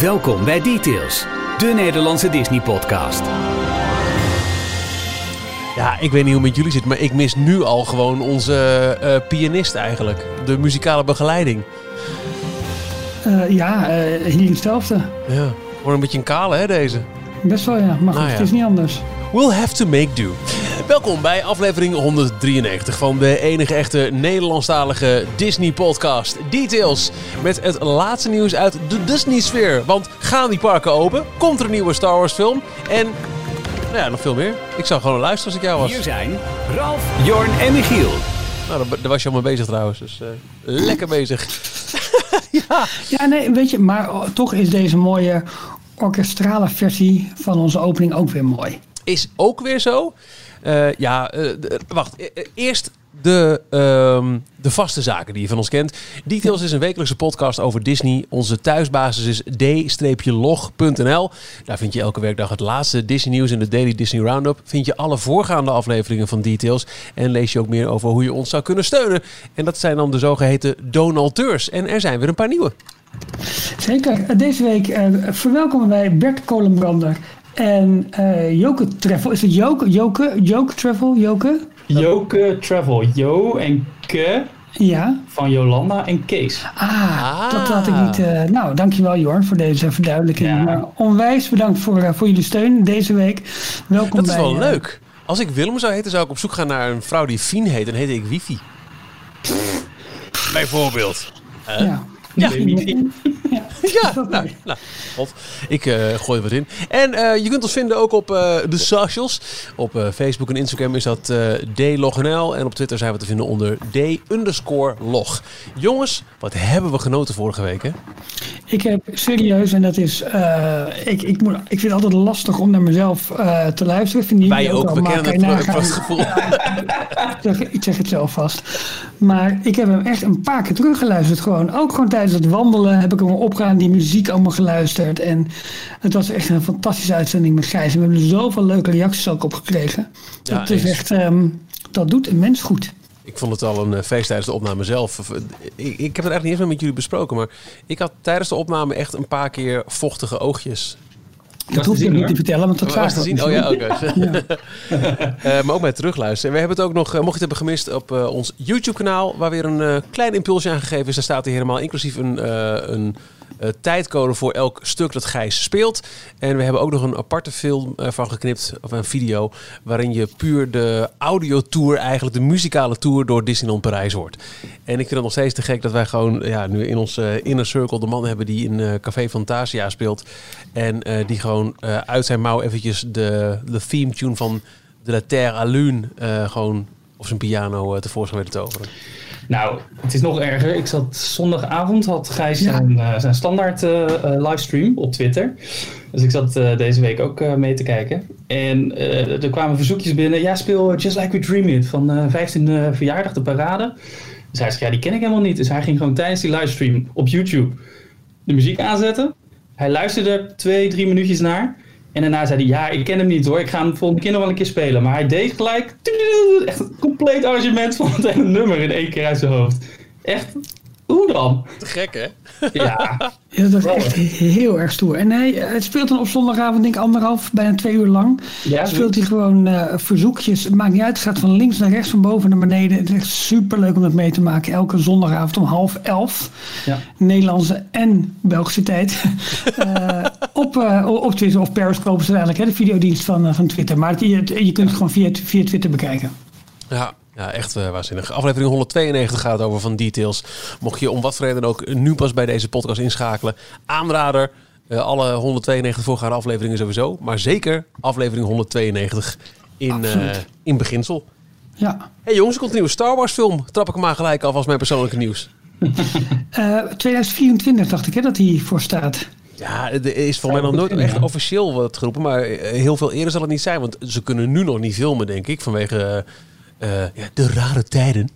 Welkom bij Details, de Nederlandse Disney-podcast. Ja, ik weet niet hoe het met jullie zit, maar ik mis nu al gewoon onze uh, pianist eigenlijk. De muzikale begeleiding. Uh, ja, uh, hier hetzelfde. Ja, gewoon een beetje een kale hè deze. Best wel ja, maar goed, nou ja. het is niet anders. We'll have to make do. Welkom bij aflevering 193 van de enige echte Nederlandstalige Disney-podcast Details. Met het laatste nieuws uit de Disney-sfeer. Want gaan die parken open? Komt er een nieuwe Star Wars-film? En nou ja, nog veel meer. Ik zou gewoon luisteren als ik jou was. Hier zijn Ralf, Jorn en Michiel. Nou, daar was je al mee bezig trouwens. Dus uh, lekker bezig. ja. ja, nee, weet je, maar toch is deze mooie orkestrale versie van onze opening ook weer mooi. Is ook weer zo. Uh, ja, uh, wacht. Eerst de, um, de vaste zaken die je van ons kent. Details is een wekelijkse podcast over Disney. Onze thuisbasis is d-log.nl. Daar vind je elke werkdag het laatste Disney nieuws in de Daily Disney Roundup. Vind je alle voorgaande afleveringen van Details. En lees je ook meer over hoe je ons zou kunnen steunen. En dat zijn dan de zogeheten donateurs. En er zijn weer een paar nieuwe. Zeker. Deze week verwelkomen wij Bert Kolenbrander en uh, Joke Travel. Is het Joke? Joke? Joke Travel? Joke? Joke Travel. Jo en Ke. Ja. Van Jolanda en Kees. Ah, dat had ik niet. Uh, nou, dankjewel Jorn voor deze verduidelijking. Ja. Maar onwijs bedankt voor, uh, voor jullie steun deze week. Welkom Dat is bij, wel leuk. Als ik Willem zou heten, zou ik op zoek gaan naar een vrouw die Fien heet. Dan heet ik Wifi. Bijvoorbeeld. Ja. Ja, ja. nou, nou, ik uh, gooi wat in. En uh, je kunt ons vinden ook op uh, de socials. Op Facebook en Instagram is dat dlognl. En op Twitter zijn we te vinden onder d-log. Jongens, wat hebben we genoten vorige week, hè? Ik heb serieus, en dat is... ik, ik, moet, ik vind het altijd lastig om naar mezelf te luisteren. Vind Wij ook, we kennen het gevoel. ik zeg het zelf vast. Maar ik heb hem echt een paar keer teruggeluisterd. Gewoon. Ook gewoon tijdens het wandelen heb ik hem opgegaan, die muziek allemaal geluisterd. En het was echt een fantastische uitzending met Gijs. En we hebben er zoveel leuke reacties ook op gekregen. Ja, dat, is echt, um, dat doet een mens goed. Ik vond het al een feest tijdens de opname zelf. Ik, ik heb het eigenlijk niet eens met jullie besproken. Maar ik had tijdens de opname echt een paar keer vochtige oogjes. Dat hoef je niet te vertellen, want dat was te zien. Oh ja, oké. Okay. uh, maar ook bij terugluisteren. We hebben het ook nog, uh, mocht je het hebben gemist, op uh, ons YouTube-kanaal, waar weer een klein impulsje aan gegeven is. Daar staat hij helemaal inclusief een, een uh, tijdcode voor elk stuk dat Gijs speelt. En we hebben ook nog een aparte film uh, van geknipt, of een video, waarin je puur de audiotour, eigenlijk de muzikale tour door Disneyland Parijs hoort. En ik vind het nog steeds te gek dat wij gewoon ja, nu in onze inner circle de man hebben die in uh, Café Fantasia speelt. En die gewoon uit zijn mouw eventjes de, de theme tune van De La Terre à Lune gewoon op zijn piano tevoorschijn weten toveren. Nou, het is nog erger. Ik zat zondagavond, had Gijs zijn, uh, zijn standaard uh, livestream op Twitter. Dus ik zat deze week ook mee te kijken. En er kwamen verzoekjes binnen. Ja, speel Just Like We Dream It van 15e verjaardag, de parade. Dus hij zei, ja, die ken ik helemaal niet. Dus hij ging gewoon tijdens die livestream op YouTube de muziek aanzetten. Hij luisterde er twee, drie minuutjes naar. En daarna zei hij, ja, ik ken hem niet hoor. Ik ga hem volgende keer nog wel een keer spelen. Maar hij deed gelijk echt een compleet arrangement van het hele nummer in één keer uit zijn hoofd. Echt, hoe dan? Te gek hè? Ja. ja dat is echt heel erg stoer. En hij, het speelt dan op zondagavond, denk ik anderhalf, bijna twee uur lang. Ja, speelt hij gewoon uh, verzoekjes. Het maakt niet uit, het gaat van links naar rechts, van boven naar beneden. Het is echt super leuk om dat mee te maken. Elke zondagavond om half elf. Ja. Nederlandse en Belgische tijd. uh, op, uh, op Twitter of Periscope is eigenlijk, hè, de videodienst van, van Twitter. Maar je, je kunt het gewoon via, via Twitter bekijken. Ja, ja, echt uh, waanzinnig. Aflevering 192 gaat over van details. Mocht je om wat voor reden ook nu pas bij deze podcast inschakelen. Aanrader. Uh, alle 192 voorgaande afleveringen sowieso. Maar zeker aflevering 192 in, uh, in beginsel. Ja. Hey jongens, er komt een nieuwe Star Wars film. Trap ik hem maar gelijk af als mijn persoonlijke nieuws. 2024 dacht ik hè, dat hij voor staat. Ja, er is voor mij nog nooit echt officieel wat geroepen. Maar heel veel eerder zal het niet zijn. Want ze kunnen nu nog niet filmen, denk ik. Vanwege uh, ja, de rare tijden.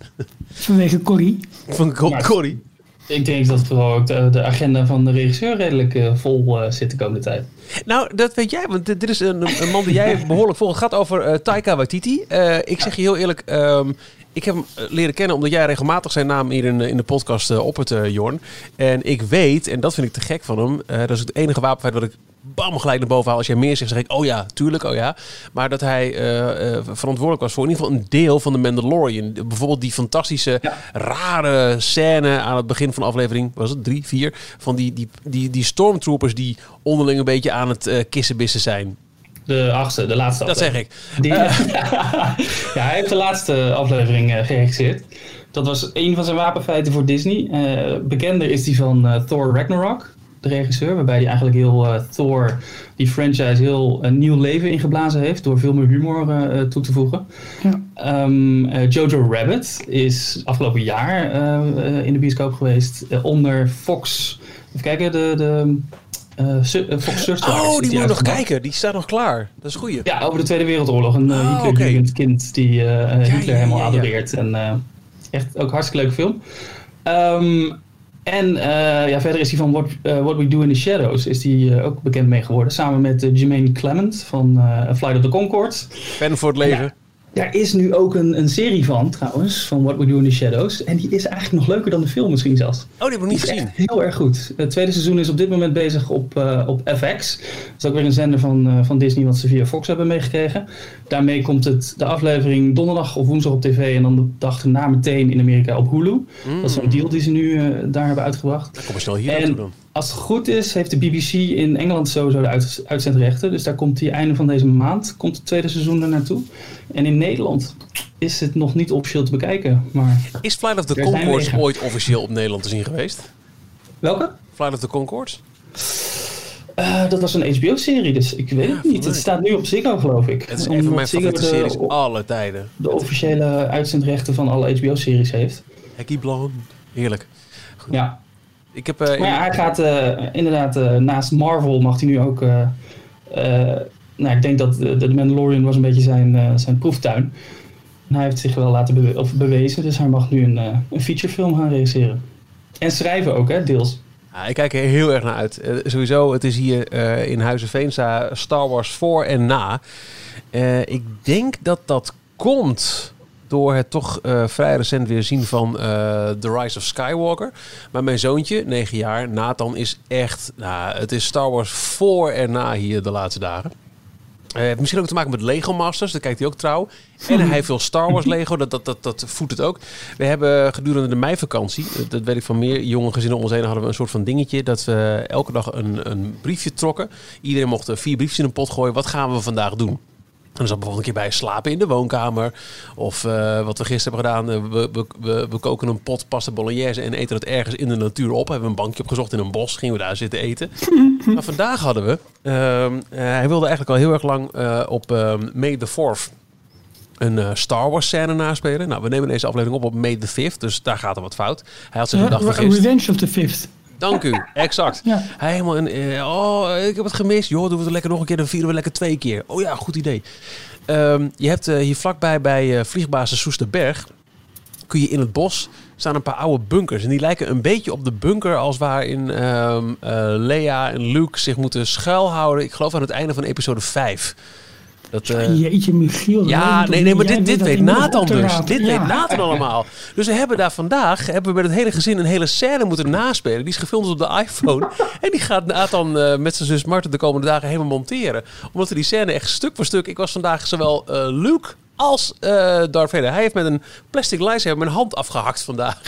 Vanwege Corrie. Van Co Corrie. Ik denk dat vooral ook de, de, agenda van de regisseur redelijk uh, vol uh, zit de komende tijd. Nou, dat weet jij, want dit is een, een man die jij behoorlijk volgt. Het gaat over uh, Taika Waititi. ik zeg je heel eerlijk, um, ik heb hem leren kennen omdat jij regelmatig zijn naam hier in, in de podcast uh, oppert, uh, Jorn. En ik weet, en dat vind ik te gek van hem, uh, dat is het enige wapenfeit wat ik bam gelijk naar boven haal. Als jij meer zegt, zeg ik, oh ja, tuurlijk, oh ja. Maar dat hij verantwoordelijk was voor in ieder geval een deel van de Mandalorian. Bijvoorbeeld die fantastische, ja. rare scène aan het begin van de aflevering, was het drie, vier, van die, die, die, die stormtroopers die onderling een beetje aan het kissenbissen zijn. De achtste, de laatste Dat zeg ik. Die, uh. ja, hij heeft de laatste aflevering geregisseerd. Dat was een van zijn wapenfeiten voor Disney. Bekender is die van Thor Ragnarok, de regisseur. Waarbij hij eigenlijk heel Thor, die franchise, heel een nieuw leven ingeblazen heeft. Door veel meer humor toe te voegen. Ja. Um, Jojo Rabbit is afgelopen jaar in de bioscoop geweest. onder Fox. Even kijken, de, de uh, Fox Search Oh, die, die moet nog kijken. Die staat nog klaar. Dat is goed. Ja, over de Tweede Wereldoorlog. Een oh, Hitler okay. kind die uh, ja, Hitler helemaal ja, ja, adoreert. En echt ook een hartstikke leuke film. Um, en ja, verder is hij van What, What We Do in the Shadows is die, ook bekend mee geworden. Samen met Jermaine Clement van Flight of the Concords. Fan voor het leven. Daar is nu ook een, een serie van, trouwens, van What We Do in the Shadows. En die is eigenlijk nog leuker dan de film misschien zelfs. Oh, die heb ik niet gezien. Heel erg goed. Het tweede seizoen is op dit moment bezig op, uh, op FX. Dat is ook weer een zender van, uh, van Disney wat ze via Fox hebben meegekregen. Daarmee komt het, de aflevering donderdag of woensdag op tv en dan de dag erna meteen in Amerika op Hulu. Mm. Dat is een deal die ze nu uh, daar hebben uitgebracht. Dan kom je snel hier naartoe dan. Als het goed is, heeft de BBC in Engeland sowieso de uit, uitzendrechten. Dus daar komt die einde van deze maand, komt het tweede seizoen er naartoe. En in Nederland is het nog niet officieel te bekijken. Maar is Flight of the Concords ooit officieel op Nederland te zien geweest? Welke? Flight of the Concords? Uh, dat was een HBO-serie, dus ik weet het niet. Het staat nu op Ziggo, geloof ik. Het is een van mijn favoriete series alle tijden. De officiële uitzendrechten van alle HBO-series heeft. Hekkie heerlijk. Goed. Ja, ik heb, uh, maar ja, hij gaat uh, inderdaad uh, naast Marvel mag hij nu ook. nou, ik denk dat de Mandalorian was een beetje zijn, zijn proeftuin. En hij heeft zich wel laten bewe of bewezen, dus hij mag nu een, een featurefilm gaan regisseren. En schrijven ook, hè, deels. Ja, ik kijk er heel erg naar uit. sowieso, het is hier in Huizen Veensa Star Wars voor en na. ik denk dat dat komt door het toch uh, vrij recent weer zien van uh, The Rise of Skywalker. Maar mijn zoontje, 9 jaar, Nathan, is echt... Nou, het is Star Wars voor en na hier de laatste dagen. Uh, heeft misschien ook te maken met Lego Masters, daar kijkt hij ook trouw. En hij heeft veel Star Wars Lego, dat, dat, dat, dat voedt het ook. We hebben gedurende de meivakantie, dat weet ik van meer jonge gezinnen om ons heen, hadden we een soort van dingetje dat we elke dag een, een briefje trokken. Iedereen mocht vier briefjes in een pot gooien. Wat gaan we vandaag doen? Dan zat bijvoorbeeld een keer bij slapen in de woonkamer. Of uh, wat we gisteren hebben gedaan. Uh, we, we, we, we, koken een pot pasta bolognese en eten het ergens in de natuur op. Hebben een bankje opgezocht in een bos. Gingen we daar zitten eten. maar vandaag hadden we... Uh, hij wilde eigenlijk al heel erg lang op May the 4th een Star Wars scène naspelen. Nou, we nemen deze aflevering op op May the 5th. Dus daar gaat er wat fout. Hij had zich een dag vergist. Revenge of the 5th. Dank u, exact. Ja. Hij helemaal in, uh, oh, ik heb het gemist. Joh, doen we het lekker nog een keer, dan vieren we lekker twee keer. Oh ja, goed idee. Um, je hebt uh, hier vlakbij bij uh, vliegbasis Soesterberg, kun je in het bos staan een paar oude bunkers. En die lijken een beetje op de bunker als waarin um, Lea en Luke zich moeten schuilhouden. Ik geloof aan het einde van episode 5. Dat, uh, Jeetje, Michiel. Ja, nee, nee, maar dit, dit weet Nathan dus. Dit ja. weet Nathan allemaal. Dus we hebben daar vandaag, hebben we met het hele gezin een hele scène moeten naspelen. Die is gefilmd op de iPhone. en die gaat Nathan uh, met zijn zus Marten de komende dagen helemaal monteren. Omdat we die scène echt stuk voor stuk... Ik was vandaag zowel uh, Luke als uh, Darth Vader. Hij heeft met een plastic lightsaber mijn hand afgehakt vandaag.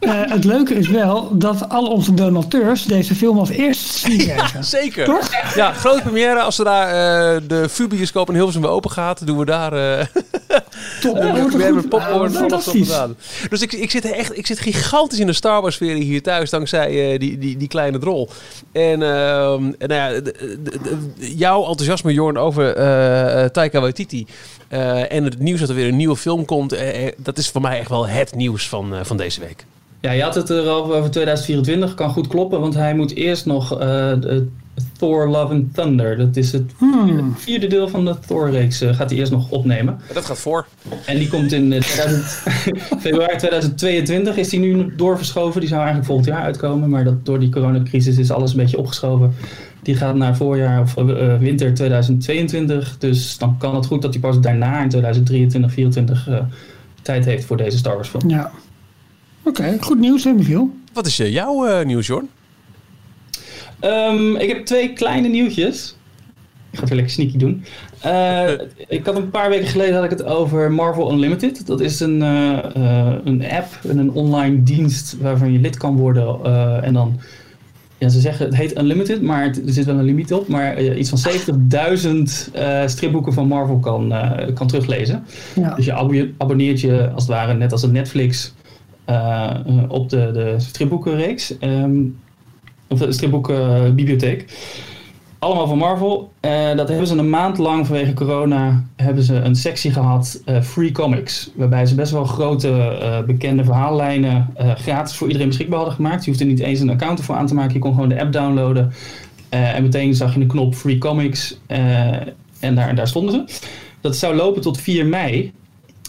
Uh, het leuke is wel dat al onze donateurs deze film als eerste zien ja, zeker. Toch? Ja, grote première. Als er daar uh, de VU-bioscoop in Hilversum weer open gaat, doen we daar... Top, uh, met popcorn. Uh, dus ik, ik, zit echt, ik zit gigantisch in de Star Wars-sfeer hier thuis, dankzij die, die, die kleine drol. En, ehm, nou ja, jouw enthousiasme, Jorn, over Taika Waititi... en het nieuws dat er weer een nieuwe film komt, dat is voor mij echt wel het nieuws van, van deze week. Ja, je had het er al over 2024, kan goed kloppen, want hij moet eerst nog uh, Thor Love and Thunder. Dat is het hmm. vierde, deel van de Thor-reeks. gaat hij eerst nog opnemen. Dat gaat voor. En die komt in 2000, februari 2022 is die nu doorverschoven. Die zou eigenlijk volgend jaar uitkomen. Maar dat, door die coronacrisis is alles een beetje opgeschoven. Die gaat naar voorjaar of uh, winter 2022. Dus dan kan het goed dat hij pas daarna in 2023, 2024 uh, tijd heeft voor deze Star Wars film. Ja. Oké, goed nieuws, hè, Michiel? Wat is jouw uh, nieuws, Jorn? Um, ik heb twee kleine nieuwtjes. Ik ga het weer lekker sneaky doen. Uh, ik had een paar weken geleden had ik het over Marvel Unlimited. Dat is een, uh, een app en een online dienst waarvan je lid kan worden. en dan ja, ze zeggen het heet Unlimited, maar er zit wel een limiet op. Maar uh, iets van 70.000 uh, stripboeken van Marvel kan, uh, kan teruglezen. Ja. Dus je abonneert je als het ware net als een Netflix op de, de stripboekenreeks. Um, of de stripboekenbibliotheek allemaal van Marvel. Uh, dat hebben ze een maand lang vanwege corona hebben ze een sectie gehad, uh, Free Comics. Waarbij ze best wel grote uh, bekende verhaallijnen gratis voor iedereen beschikbaar hadden gemaakt. Je hoeft er niet eens een account ervoor aan te maken. Je kon gewoon de app downloaden. en meteen zag je een knop Free Comics. en daar, daar stonden ze. Dat zou lopen tot 4 mei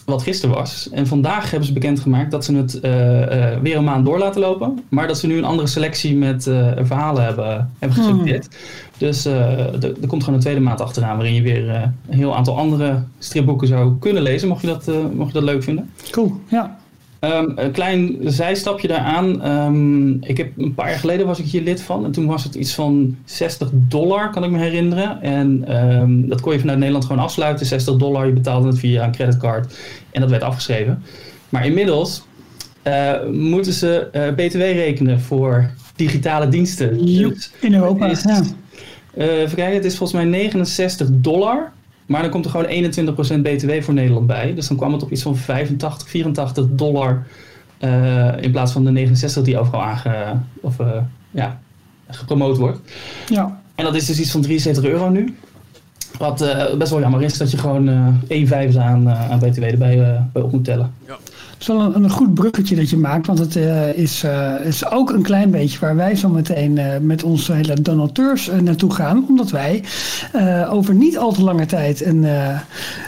wat gisteren was. En vandaag hebben ze bekendgemaakt dat ze het uh, uh, weer een maand door laten lopen. Maar dat ze nu een andere selectie met uh, verhalen hebben, hebben geselecteerd. Hmm. Dus er komt gewoon een tweede maand achteraan waarin je weer een heel aantal andere stripboeken zou kunnen lezen. Mocht je dat, mocht je dat leuk vinden. Cool, ja. Um, een klein zijstapje daaraan. Um, ik heb, een paar jaar geleden was ik hier lid van. En toen was het iets van 60 dollar, kan ik me herinneren. En um, dat kon je vanuit Nederland gewoon afsluiten. 60 dollar, je betaalde het via een creditcard. En dat werd afgeschreven. Maar inmiddels uh, moeten ze uh, btw rekenen voor digitale diensten. Dus in Europa, is, ja. Uh, even kijken, het is volgens mij 69 dollar maar dan komt er gewoon 21% BTW voor Nederland bij. Dus dan kwam het op iets van 85, 84 dollar. Uh, in plaats van de 69 die overal aange, of, uh, ja, gepromoot wordt. Ja. En dat is dus iets van 73 euro nu. Wat uh, best wel jammer is dat je gewoon 1,5 aan, aan BTW erbij bij op moet tellen. Ja is wel een, een, goed bruggetje dat je maakt, want het uh, is, uh, is ook een klein beetje waar wij zo meteen uh, met onze hele donateurs naartoe gaan. Omdat wij over niet al te lange tijd een,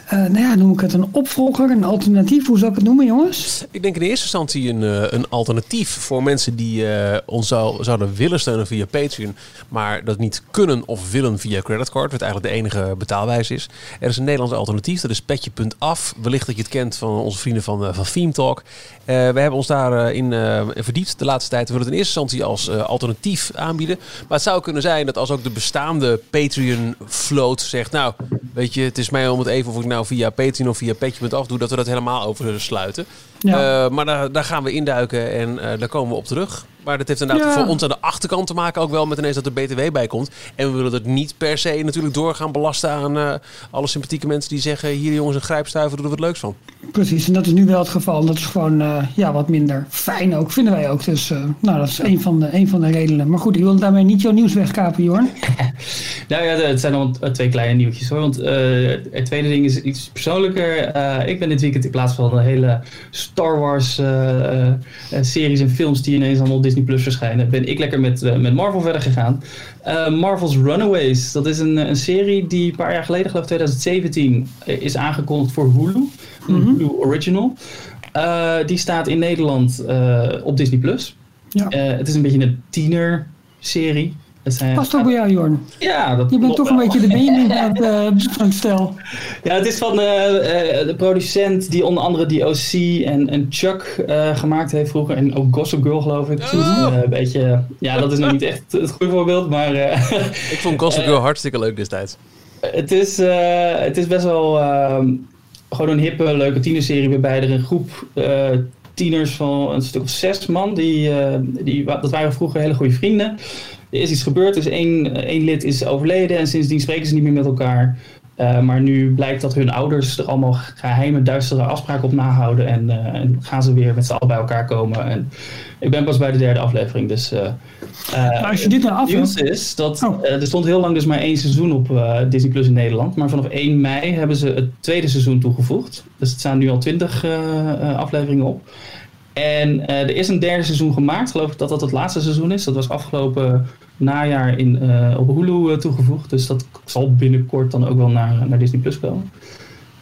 nou ja, noem ik het een opvolger, een alternatief, hoe zou ik het noemen jongens? Ik denk in eerste instantie een, een alternatief voor mensen die ons zou, zouden willen steunen via Patreon, maar dat niet kunnen of willen via creditcard, wat eigenlijk de enige betaalwijze is. Er is een Nederlands alternatief, dat is petje.af. Wellicht dat je het kent van onze vrienden van, van Theme Talk. Uh, we hebben ons daarin uh, verdiept de laatste tijd. We willen het in eerste instantie als uh, alternatief aanbieden. Maar het zou kunnen zijn dat als ook de bestaande Patreon-float zegt... nou, weet je, het is mij om het even of ik nou via Patreon of via Petje.af doe... dat we dat helemaal oversluiten. Ja. maar daar, daar gaan we induiken en daar komen we op terug. Maar dat heeft inderdaad voor ons aan de achterkant te maken ook wel met ineens dat er BTW bij komt. En we willen het niet per se natuurlijk doorgaan belasten aan uh, alle sympathieke mensen die zeggen... hier jongens een grijpstuiver, doen we wat leuks van. Precies, en dat is nu wel het geval. Dat is gewoon uh, ja, wat minder fijn ook, vinden wij ook. Dus uh, nou, dat is een van, de, een van de redenen. Maar goed, ik wil daarmee niet jouw nieuws wegkapen, Jorn. nou ja, het zijn nog twee kleine nieuwtjes hoor. Want het tweede ding is iets persoonlijker. ik ben dit weekend in plaats van de hele Star Wars series en films die ineens allemaal Disney Plus verschijnen, ben ik lekker met, uh, met Marvel verder gegaan. Marvel's Runaways, dat is een, een serie die een paar jaar geleden, geloof ik 2017, eh, is aangekondigd voor Hulu. Mhm. Hulu Original. Die staat in Nederland op Disney Plus. Ja. het is een beetje een tiener serie. Past ook bij jou, Jorn. Ja, dat Je bent toch een beetje de Benjamin van het stel. Ja, het is van uh, de producent die onder andere die OC en, en Chuck uh, gemaakt heeft vroeger. En ook Gossip Girl, geloof ik. Oh. een beetje, ja, dat is nog niet echt het goede voorbeeld, maar... ik vond Gossip Girl hartstikke leuk destijds. Het is, het is best wel ehm, gewoon een hippe, leuke tienerserie waarbij er een groep tieners van een stuk of zes man, die, die, dat waren vroeger hele goede vrienden er is iets gebeurd, dus één, één lid is overleden en sindsdien spreken ze niet meer met elkaar. Uh, maar nu blijkt dat hun ouders er allemaal geheime, duistere afspraken op nahouden. En, uh, en gaan ze weer met z'n allen bij elkaar komen. En ik ben pas bij de derde aflevering. Dus, uh, maar als je dit nou af is dat oh. er stond heel lang dus maar één seizoen op Disney Plus in Nederland. Maar vanaf 1 mei hebben ze het tweede seizoen toegevoegd. Dus er staan nu al twintig afleveringen op. En er is een derde seizoen gemaakt, geloof ik dat dat het laatste seizoen is. Dat was afgelopen najaar in, op Hulu toegevoegd. Dus dat zal binnenkort dan ook wel naar, naar Disney Plus komen.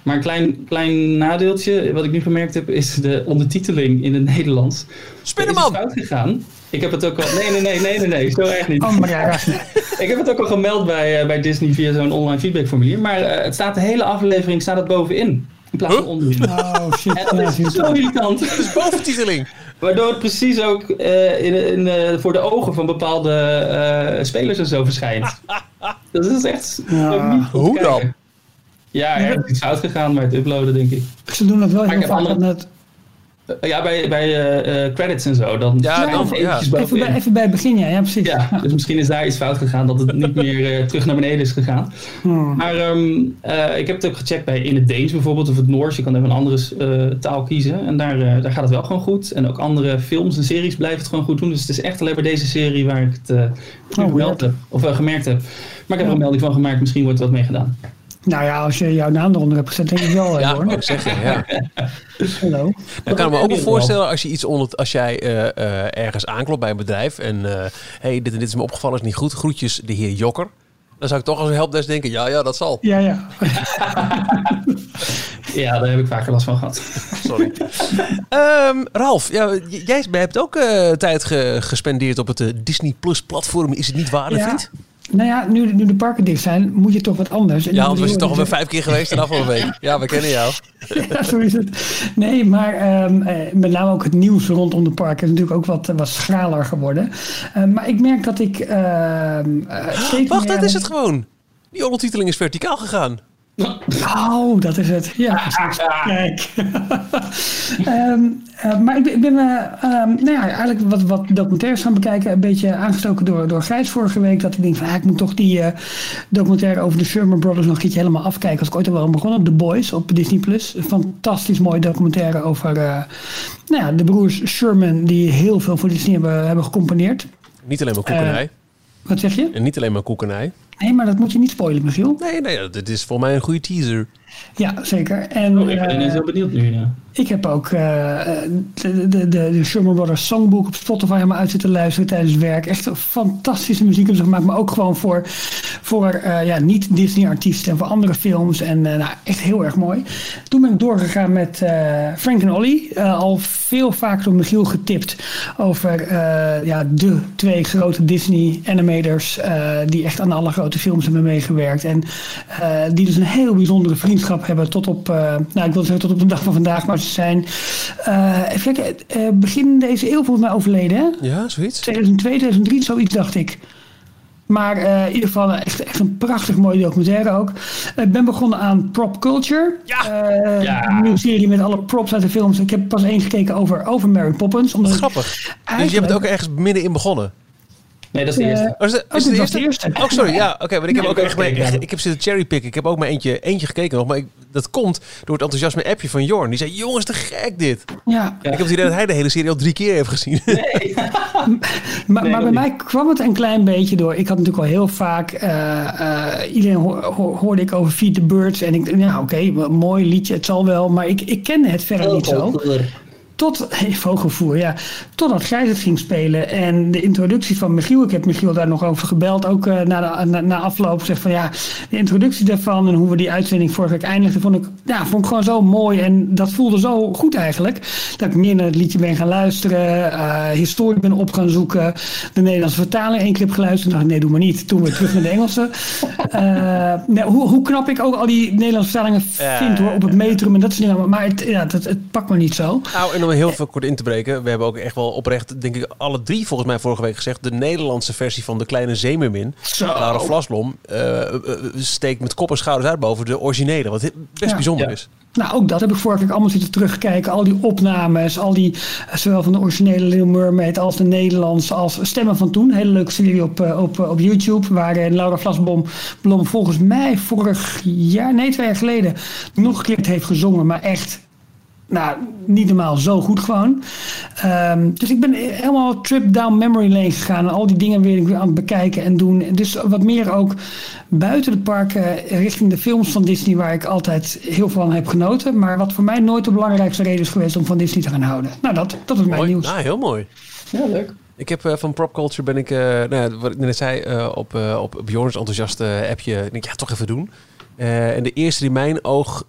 Maar een klein, klein nadeeltje, wat ik nu gemerkt heb, is de ondertiteling in het Nederlands. Spinnenman! Is fout gegaan. Ik heb het ook al. Nee, nee, nee, nee, nee, nee, zo erg niet. Oh, maar ja, ik heb het ook al gemeld bij, uh, bij Disney via zo'n online feedbackformulier. Maar uh, het staat de hele aflevering staat het bovenin. In plaats van onderin. Oh shit. En dat is zo irritant. Dat is boventiteling. Waardoor het precies ook uh, in, in, voor de ogen van bepaalde spelers en zo verschijnt. dat is echt. Ja. Hoe dan? Ja, er is iets fout gegaan bij het uploaden, denk ik. Ze doen dat wel heel vaak. Andere... Net... Ja, bij, bij uh, credits en zo. Dan ja, dan, ja. Even, bij, even bij het begin, ja, ja precies. Ja, dus misschien is daar iets fout gegaan, dat het niet meer uh, terug naar beneden is gegaan. Hmm. Maar um, uh, ik heb het ook gecheckt bij in het Deens bijvoorbeeld, of het Noors. Je kan even een andere taal kiezen. En daar, daar gaat het wel gewoon goed. En ook andere films en series blijven het gewoon goed doen. Dus het is echt alleen bij deze serie waar ik het oh, gemeld heb, of gemerkt heb. Maar ik heb er een melding van gemaakt, misschien wordt er wat mee gedaan. Nou ja, als je jouw naam eronder hebt gezet, denk ik wel. Ja, hoor. ik zeg je, ja. Hallo. Dan kan ik me ook wel voorstellen als je iets onder, als jij uh, uh, ergens aanklopt bij een bedrijf en uh, hey, dit en dit is me opgevallen, is niet goed. Groetjes, de heer Jokker. Dan zou ik toch als een helpdesk denken, ja, ja, dat zal. Ja, ja. ja, daar heb ik vaker last van gehad. Sorry. um, Ralf, ja, jij hebt ook tijd ge gespendeerd op het Disney Plus platform. Is het niet waar, ja. vriend? Nou ja, nu, nu de parken dicht zijn, moet je toch wat anders. En ja, anders is het toch alweer vijf keer geweest en afgelopen week. Ja, we kennen jou. ja, zo is het. Nee, maar um, met name ook het nieuws rondom de parken is natuurlijk ook wat, wat schraler geworden. Uh, maar ik merk dat ik... Uh, Wacht, dat is het gewoon. Die ondertiteling is verticaal gegaan. Oh, dat is het. Ja, kijk. um, uh, maar ik, ik ben uh, um, nou ja, eigenlijk wat, wat documentaires gaan bekijken. Een beetje aangestoken door, door Gijs vorige week. Dat ik denk van, ah, ik moet toch die uh, documentaire over de Sherman Brothers nog een keertje helemaal afkijken. Als ik ooit al wel begonnen. The Boys op Disney+. Plus. Een fantastisch mooie documentaire over nou ja, de broers Sherman. Die heel veel voor Disney hebben, hebben gecomponeerd. Niet alleen maar koekenij. wat zeg je? En niet alleen maar koekenij. Nee, maar dat moet je niet spoilen, Michiel. Nee, nee, dit is voor mij een goede teaser. Ja, zeker. En, oh, ik ben ineens heel benieuwd nu. Ja. Ik heb ook uh, de, de, de, Sherman Brothers Songbook op Spotify helemaal uit zitten luisteren tijdens het werk. Echt fantastische muziek hebben ze gemaakt, maar ook gewoon voor, voor uh, ja, niet-Disney-artiesten en voor andere films. En uh, nou, echt heel erg mooi. Toen ben ik doorgegaan met Frank en Olly. al veel vaker door Michiel getipt over ja, de twee grote Disney-animators die echt aan alle grote films hebben meegewerkt. En die dus een heel bijzondere vriendschap hebben tot op, nou ik wil zeggen tot op de dag van vandaag, maar ze zijn even kijken, begin deze eeuw volgens mij overleden. Hè? Ja, zoiets. 2002, 2003, zoiets dacht ik. Maar uh, in ieder geval echt, echt een prachtig mooie documentaire ook. Ik ben begonnen aan Prop Culture. Ja. ja. Een nieuwe serie met alle props uit de films. Ik heb pas één gekeken over, over Mary Poppins. Omdat grappig. Dus je hebt het ook ergens middenin begonnen? Nee, dat is de eerste. Oh, is, oh, de eerste? Oh, sorry. Ja, oké. Okay, maar ik heb ook echt mee, ik heb zitten cherrypicken. Ik heb ook maar eentje, eentje gekeken nog. Maar ik, dat komt door het enthousiasme appje van Jorn. Die zei, jongens, te gek dit. Ja. Ik heb het idee dat hij de hele serie al drie keer heeft gezien. Nee. maar, maar bij mij kwam het een klein beetje door. Ik had natuurlijk al heel vaak... Uh, uh, iedereen hoorde ik over Feed the Birds. En ik nou oké, okay, mooi liedje, het zal wel. Maar ik, ik kende het verder niet zo. Tot, vogelvoer, ja. Totdat Gijs het ging spelen. En de introductie van Michiel, ik heb Michiel daar nog over gebeld, ook uh, na, de, na, na afloop. Zeg van ja, de introductie daarvan en hoe we die uitzending vorige week eindigden, vond ik, ja, vond ik gewoon zo mooi. En dat voelde zo goed eigenlijk. Dat ik meer naar het liedje ben gaan luisteren, uh, historie ben op gaan zoeken, de Nederlandse vertaling één heb geluisterd. dacht nee, doe maar niet. Toen weer terug naar de Engelse. Uh, nee, hoe, hoe knap ik ook al die Nederlandse vertalingen vind hoor, op het metrum en dat soort dingen. Maar het, ja, het, het pakt me niet zo. Nou, om heel veel kort in te breken. We hebben ook echt wel oprecht, denk ik, alle drie volgens mij vorige week gezegd. De Nederlandse versie van de kleine zeemermin. Lara Vlasblom uh, steekt met kop en schouders uit boven de originele. Wat best bijzonder is. Nou, ook dat heb ik vorige week allemaal zitten terugkijken. Al die opnames, al die, eh, zowel van de originele Little Mermaid als de Nederlandse, als Stemmen van Toen. Hele leuke serie op, op, op YouTube, waar Laura Vlasblom Blom volgens mij vorig jaar, nee twee jaar geleden, nog een keer heeft gezongen. Maar echt nou, niet normaal zo goed gewoon. Ehm, dus ik ben helemaal trip down memory lane gegaan. En al die dingen weer aan het bekijken en doen. Dus wat meer ook buiten de parken richting de films van Disney... waar ik altijd heel veel van heb genoten. Maar wat voor mij nooit de belangrijkste reden is geweest om van Disney te gaan houden. Nou, dat, dat is mijn nieuws. Nou, heel mooi. Ja, leuk. Ik heb uh, van Propculture ben ik, uh, nou ja, wat ik net zei, uh, op, op Bjorn's enthousiaste appje, denk ik, ja, toch even doen. en de eerste die mijn oog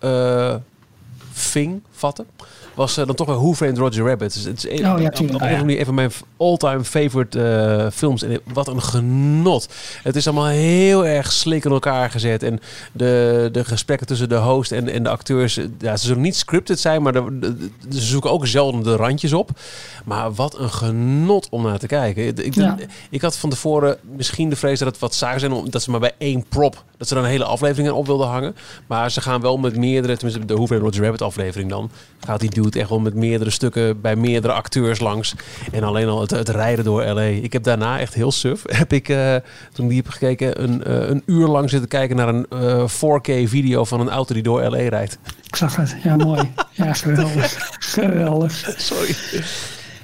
ving, vatten, was uh, dan toch wel Who Framed Roger Rabbit. Dus het is een, oh, ja, op, op, een een van mijn all-time favorite uh, films. En wat een genot. Het is allemaal heel erg slik in elkaar gezet. En de, de gesprekken tussen de host en, en de acteurs... Ja, ze zullen niet scripted zijn, maar de, de, ze zoeken ook zelden de randjes op. Maar wat een genot om naar te kijken. Ik, ja. ik had van tevoren misschien de vrees dat het wat saai zijn... omdat ze maar bij één prop... dat ze dan een hele aflevering op wilden hangen. Maar ze gaan wel met meerdere... tenminste de Framed Roger Rabbit aflevering dan... gaat die dude echt wel met meerdere stukken... bij meerdere acteurs langs. En alleen al het, het rijden door L.A. Ik heb daarna echt heel suf... heb ik, uh, toen die heb gekeken... Een, uh, een uur lang zitten kijken naar een uh, 4K video... van een auto die door L.A. rijdt. Ik zag het. Ja, mooi. ja, geweldig. geweldig. Sorry.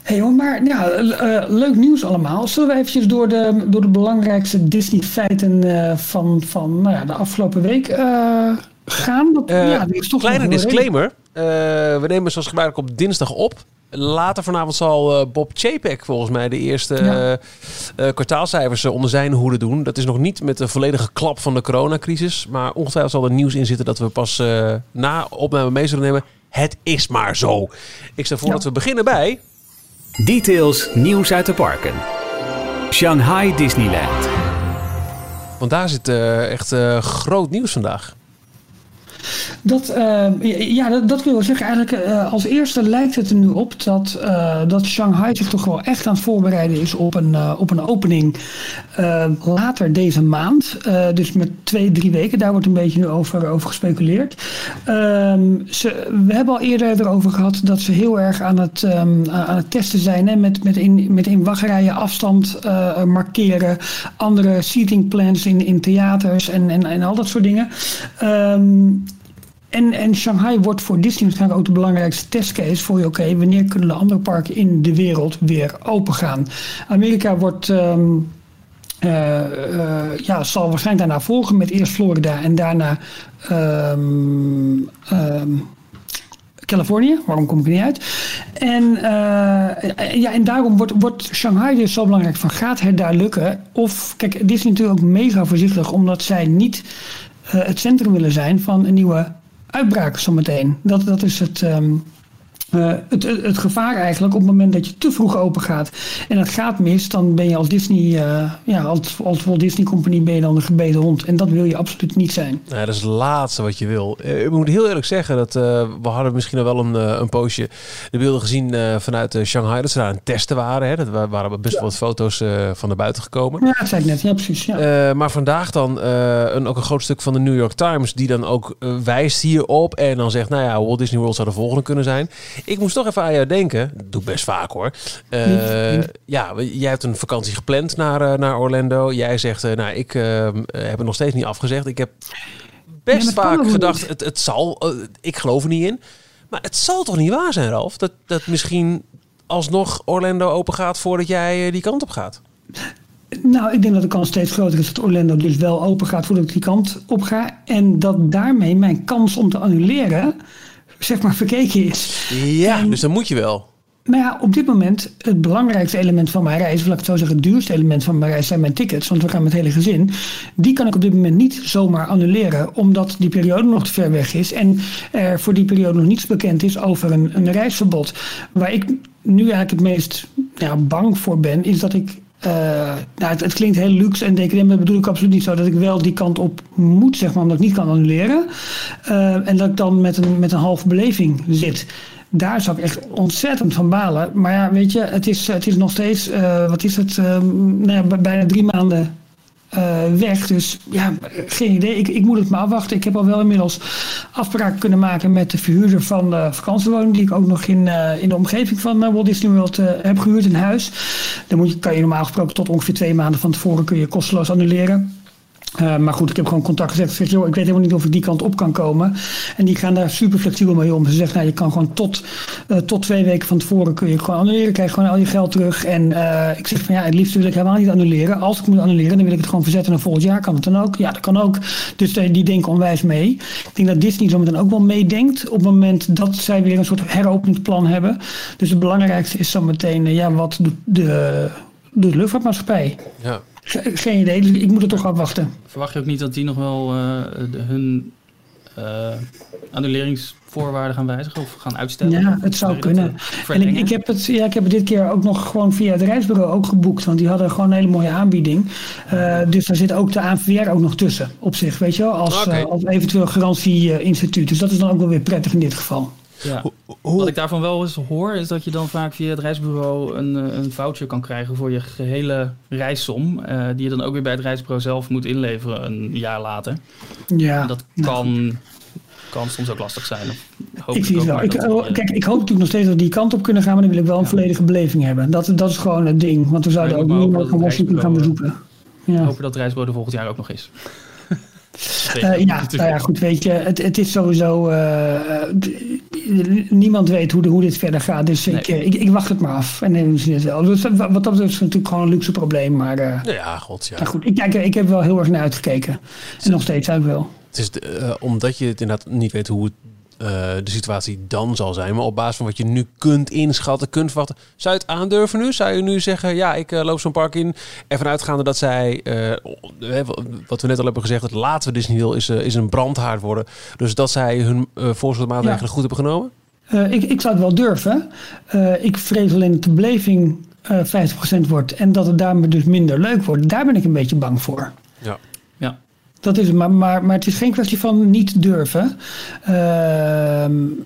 Hey hoor, maar ja, uh, leuk nieuws allemaal. Zullen we eventjes door de, door de belangrijkste Disney-feiten uh, van, van nou ja, de afgelopen week uh, gaan? Dat, ja, is toch kleine disclaimer. we nemen zoals gebruikelijk op dinsdag op. Later vanavond zal Bob Chapek volgens mij de eerste ja. kwartaalcijfers onder zijn hoede doen. Dat is nog niet met de volledige klap van de coronacrisis. Maar ongetwijfeld zal er nieuws in zitten dat we pas na opname mee zullen nemen. Het is maar zo. Ik stel voor ja. dat we beginnen bij... Details nieuws uit de parken. Shanghai Disneyland. Want daar zit uh, echt uh, groot nieuws vandaag. Dat, uh, ja, dat, dat, wil ik zeggen. Eigenlijk uh, als eerste lijkt het er nu op dat, uh, dat Shanghai zich toch wel echt aan het voorbereiden is op een, op een opening later deze maand. dus met twee, drie weken. Daar wordt een beetje nu over, over gespeculeerd. Ehm, we hebben al eerder erover gehad dat ze heel erg aan het, um, aan het testen zijn. Hè, met, met, in, met in wachtrijen afstand markeren. Andere seating plans in, in theaters en, en, en al dat soort dingen. Um, en, en Shanghai wordt voor Disney waarschijnlijk ook de belangrijkste testcase voor je, oké, wanneer kunnen de andere parken in de wereld weer open gaan? Amerika wordt. Um, uh, uh, ja, zal waarschijnlijk daarna volgen met eerst Florida en daarna um, Californië. Waarom kom ik er niet uit? En, uh, ja, en daarom wordt, wordt Shanghai dus zo belangrijk van gaat het daar lukken? Of, kijk, Disney is natuurlijk ook mega voorzichtig omdat zij niet het centrum willen zijn van een nieuwe uitbraak zometeen. Dat, dat is het, um, uh, het, het, gevaar eigenlijk op het moment dat je te vroeg open gaat en het gaat mis, dan ben je als Disney, uh, ja, als, als Walt Disney Company ben je dan een gebeten hond. En dat wil je absoluut niet zijn. Ja, dat is het laatste wat je wil. Ik moet heel eerlijk zeggen dat uh, we hadden misschien al wel een, een poosje de beelden gezien vanuit Shanghai, dat ze daar aan het testen waren. Hè. Dat waren best wel wat foto's van naar buiten gekomen. Ja, dat zei ik net. Ja, precies. Ja. maar vandaag dan een, ook een groot stuk van de New York Times die dan ook wijst hierop en dan zegt, nou ja, Walt Disney World zou de volgende kunnen zijn. Ik moest toch even aan jou denken. Dat doe ik best vaak hoor. Uh, ja, jij hebt een vakantie gepland naar, uh, naar Orlando. Jij zegt, uh, nou, ik heb het nog steeds niet afgezegd. Ik heb best ja, vaak gedacht, het, het zal. ik geloof er niet in. Maar het zal toch niet waar zijn, Ralf? Dat, dat misschien alsnog Orlando open gaat voordat jij die kant op gaat? Nou, ik denk dat de kans steeds groter is dat Orlando dus wel open gaat voordat ik die kant op ga. En dat daarmee mijn kans om te annuleren zeg maar verkeken is. Ja, dus dan moet je wel. Maar ja, op dit moment het belangrijkste element van mijn reis, wil ik het zo zeggen, het duurste element van mijn reis zijn mijn tickets, want we gaan met het hele gezin. Die kan ik op dit moment niet zomaar annuleren, omdat die periode nog te ver weg is en er voor die periode nog niets bekend is over een, een reisverbod. Waar ik nu eigenlijk het meest ja, bang voor ben, is dat ik uh, nou, het, klinkt heel luxe en decadent, maar dat bedoel ik absoluut niet zo. Dat ik wel die kant op moet, zeg maar, omdat ik niet kan annuleren. Uh, en dat ik dan met een, met een halve beleving zit. Daar zou ik echt ontzettend van balen. Maar ja, weet je, het is, het is nog steeds, uh, wat is het, nou ja, bijna drie maanden uh, weg. Dus ja, geen idee. Ik, ik moet het maar afwachten. Ik heb al wel inmiddels afspraken kunnen maken met de verhuurder van de vakantiewoning. Die ik ook nog in, uh, in de omgeving van uh, Walt Disney World heb gehuurd in huis. Dan moet je, kan je normaal gesproken tot ongeveer twee maanden van tevoren kun je kosteloos annuleren. Uh, maar goed, ik heb gewoon contact gezet. Zeg, joh, ik weet helemaal niet of ik die kant op kan komen. En die gaan daar super flexibel mee om. Ze zeggen, nou, je kan gewoon tot, uh, tot twee weken van tevoren kun je gewoon annuleren. Krijg gewoon al je geld terug. En uh, ik zeg van ja, het liefst wil ik helemaal niet annuleren. Als ik moet annuleren, dan wil ik het gewoon verzetten naar volgend jaar. Kan het dan ook? Ja, dat kan ook. Dus die denken onwijs mee. Ik denk dat Disney zo meteen ook wel meedenkt. Op het moment dat zij weer een soort heropeningsplan hebben. Dus het belangrijkste is zo meteen, ja, wat doet de, de luchtvaartmaatschappij? Ja. Geen idee, dus ik moet er toch afwachten. Verwacht je ook niet dat die nog wel uh, de, hun uh, annuleringsvoorwaarden gaan wijzigen of gaan uitstellen? Ja, het zou kunnen. En ik, ik, heb het, ja, ik heb het dit keer ook nog gewoon via het reisbureau ook geboekt, want die hadden gewoon een hele mooie aanbieding. Uh, dus daar zit ook de ANVR ook nog tussen op zich, weet je wel, als, okay. als eventueel garantieinstituut. Dus dat is dan ook wel weer prettig in dit geval. Ja. Wat ik daarvan wel eens hoor, is dat je dan vaak via het reisbureau een, eh, een voucher kan krijgen voor je gehele reissom. Uh, die je dan ook weer bij het reisbureau zelf moet inleveren een jaar later. Ja. En dat kan, kan soms ook lastig zijn. Hoop ik zie het wel. Ik, dat, kijk, ik hoop natuurlijk nog steeds dat we die kant op kunnen gaan, maar dan wil ik wel een ja. volledige beleving hebben. Dat, dat is gewoon het ding, want we zouden ook niemand van Washington gaan bezoeken. Ja. Hopen dat het reisbureau er volgend jaar ook nog is. Uh, ja, nou ja, goed, weet je, het, het is sowieso. Uh, niemand weet hoe, de, hoe dit verder gaat. Dus nee. ik, ik, ik, wacht het maar af. En dan zien het wel. Dus wat dat betreft is natuurlijk gewoon een luxe probleem. Maar, uh, ja, god, ja. Goed, ik, kijk, ik heb wel heel erg naar uitgekeken. En nog steeds ook wel. Het is de, omdat je het inderdaad niet weet hoe het de situatie dan zal zijn. Maar op basis van wat je nu kunt inschatten, kunt verwachten. Zou je het aandurven nu? Zou je nu zeggen, ja, ik uh, loop zo'n park in. Ervan uitgaande dat zij, uh, wat we net al hebben gezegd, het laatste Disney is, is een brandhaard worden. Dus dat zij hun voorzorgsmaatregelen ja. goed hebben genomen? ik, ik zou het wel durven. ik vrees alleen dat de beleving 50% wordt. En dat het daarmee dus minder leuk wordt. Daar ben ik een beetje bang voor. Ja. Dat is het, maar, maar, maar het is geen kwestie van niet durven. Uh,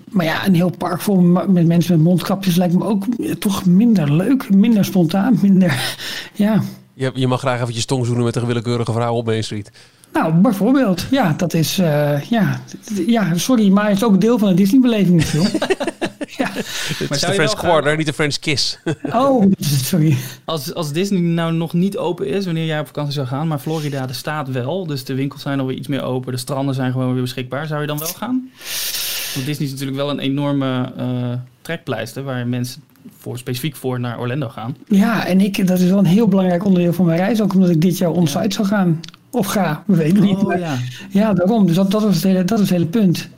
maar ja, een heel park vol met mensen met mondkapjes lijkt me ook toch minder leuk, minder spontaan, minder. Ja. Je, je mag graag eventjes tong zoenen met een willekeurige vrouw op Main Street. Nou, bijvoorbeeld. Ja, dat is. Uh, ja, ja, sorry, maar het is ook een deel van de Disney-beleving natuurlijk. ja. Het is de French Quarter, niet de French Kiss. oh, sorry. Als, als Disney nou nog niet open is, wanneer jij op vakantie zou gaan, maar Florida, de staat wel. Dus de winkels zijn alweer iets meer open, de stranden zijn gewoon weer beschikbaar. Zou je dan wel gaan? Want Disney is natuurlijk wel een enorme uh, trekpleister waar mensen voor, specifiek voor naar Orlando gaan. Ja, en ik, dat is wel een heel belangrijk onderdeel van mijn reis, ook omdat ik dit jaar onsite ja. zou gaan. Of ga, we weten niet. Oh, ja. ja, daarom. Dus dat, dat, was het hele, dat is het hele punt.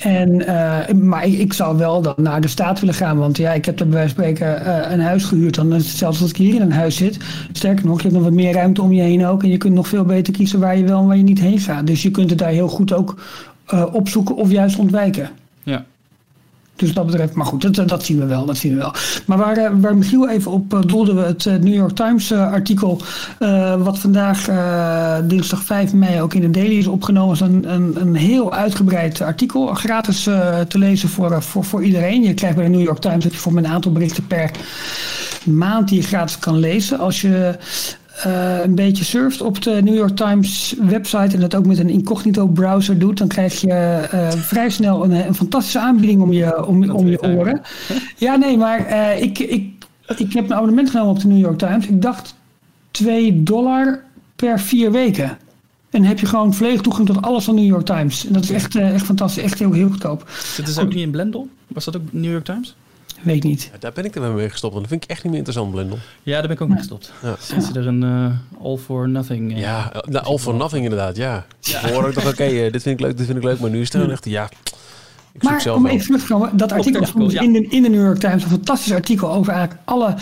En, uh, maar ik, ik, zou wel dan naar de staat willen gaan. Want ja, ik heb er bij wijze van spreken uh, een huis gehuurd. Dan is het zelfs als ik hier in een huis zit. Sterker nog, je hebt nog wat meer ruimte om je heen ook. En je kunt nog veel beter kiezen waar je wel en waar je niet heen gaat. Dus je kunt het daar heel goed ook uh, opzoeken of juist ontwijken. Dus dat betreft, maar goed, dat, dat zien we wel. Dat zien we wel. Maar waar, waar Michiel even op uh, doelde we het New York Times artikel. Wat vandaag dinsdag 5 mei ook in de Daily is opgenomen. is een, een, een heel uitgebreid artikel. Gratis te lezen voor, voor, voor iedereen. Je krijgt bij de New York Times je voor een aantal berichten per maand die je gratis kan lezen. Als je uh, een beetje surft op de New York Times website en dat ook met een incognito browser doet, dan krijg je uh, vrij snel een, een, fantastische aanbieding om je, om, om je oren. Ja, nee, maar uh, ik, ik, ik heb een abonnement genomen op de New York Times. Ik dacht 2 dollar per vier weken. En heb je gewoon volledig toegang tot alles van New York Times. En dat is echt, echt fantastisch, echt heel, heel goedkoop. Zit dus ook niet in Blendel? Was dat ook New York Times? Weet ik niet. Ja, daar ben ik er mee gestopt. Want dat vind ik echt niet meer interessant, Blendel. Ja, daar ben ik ook mee gestopt. Ja. Sinds er een uh, all for nothing... Uh, ja, nou, all for nothing inderdaad, ja. ja. hoor ik toch, oké, okay, uh, dit vind ik leuk, dit vind ik leuk. Maar nu is het dan echt, ja... Ik maar om even terug te komen, dat artikel in, de, in de New York Times een fantastisch artikel over eigenlijk alle,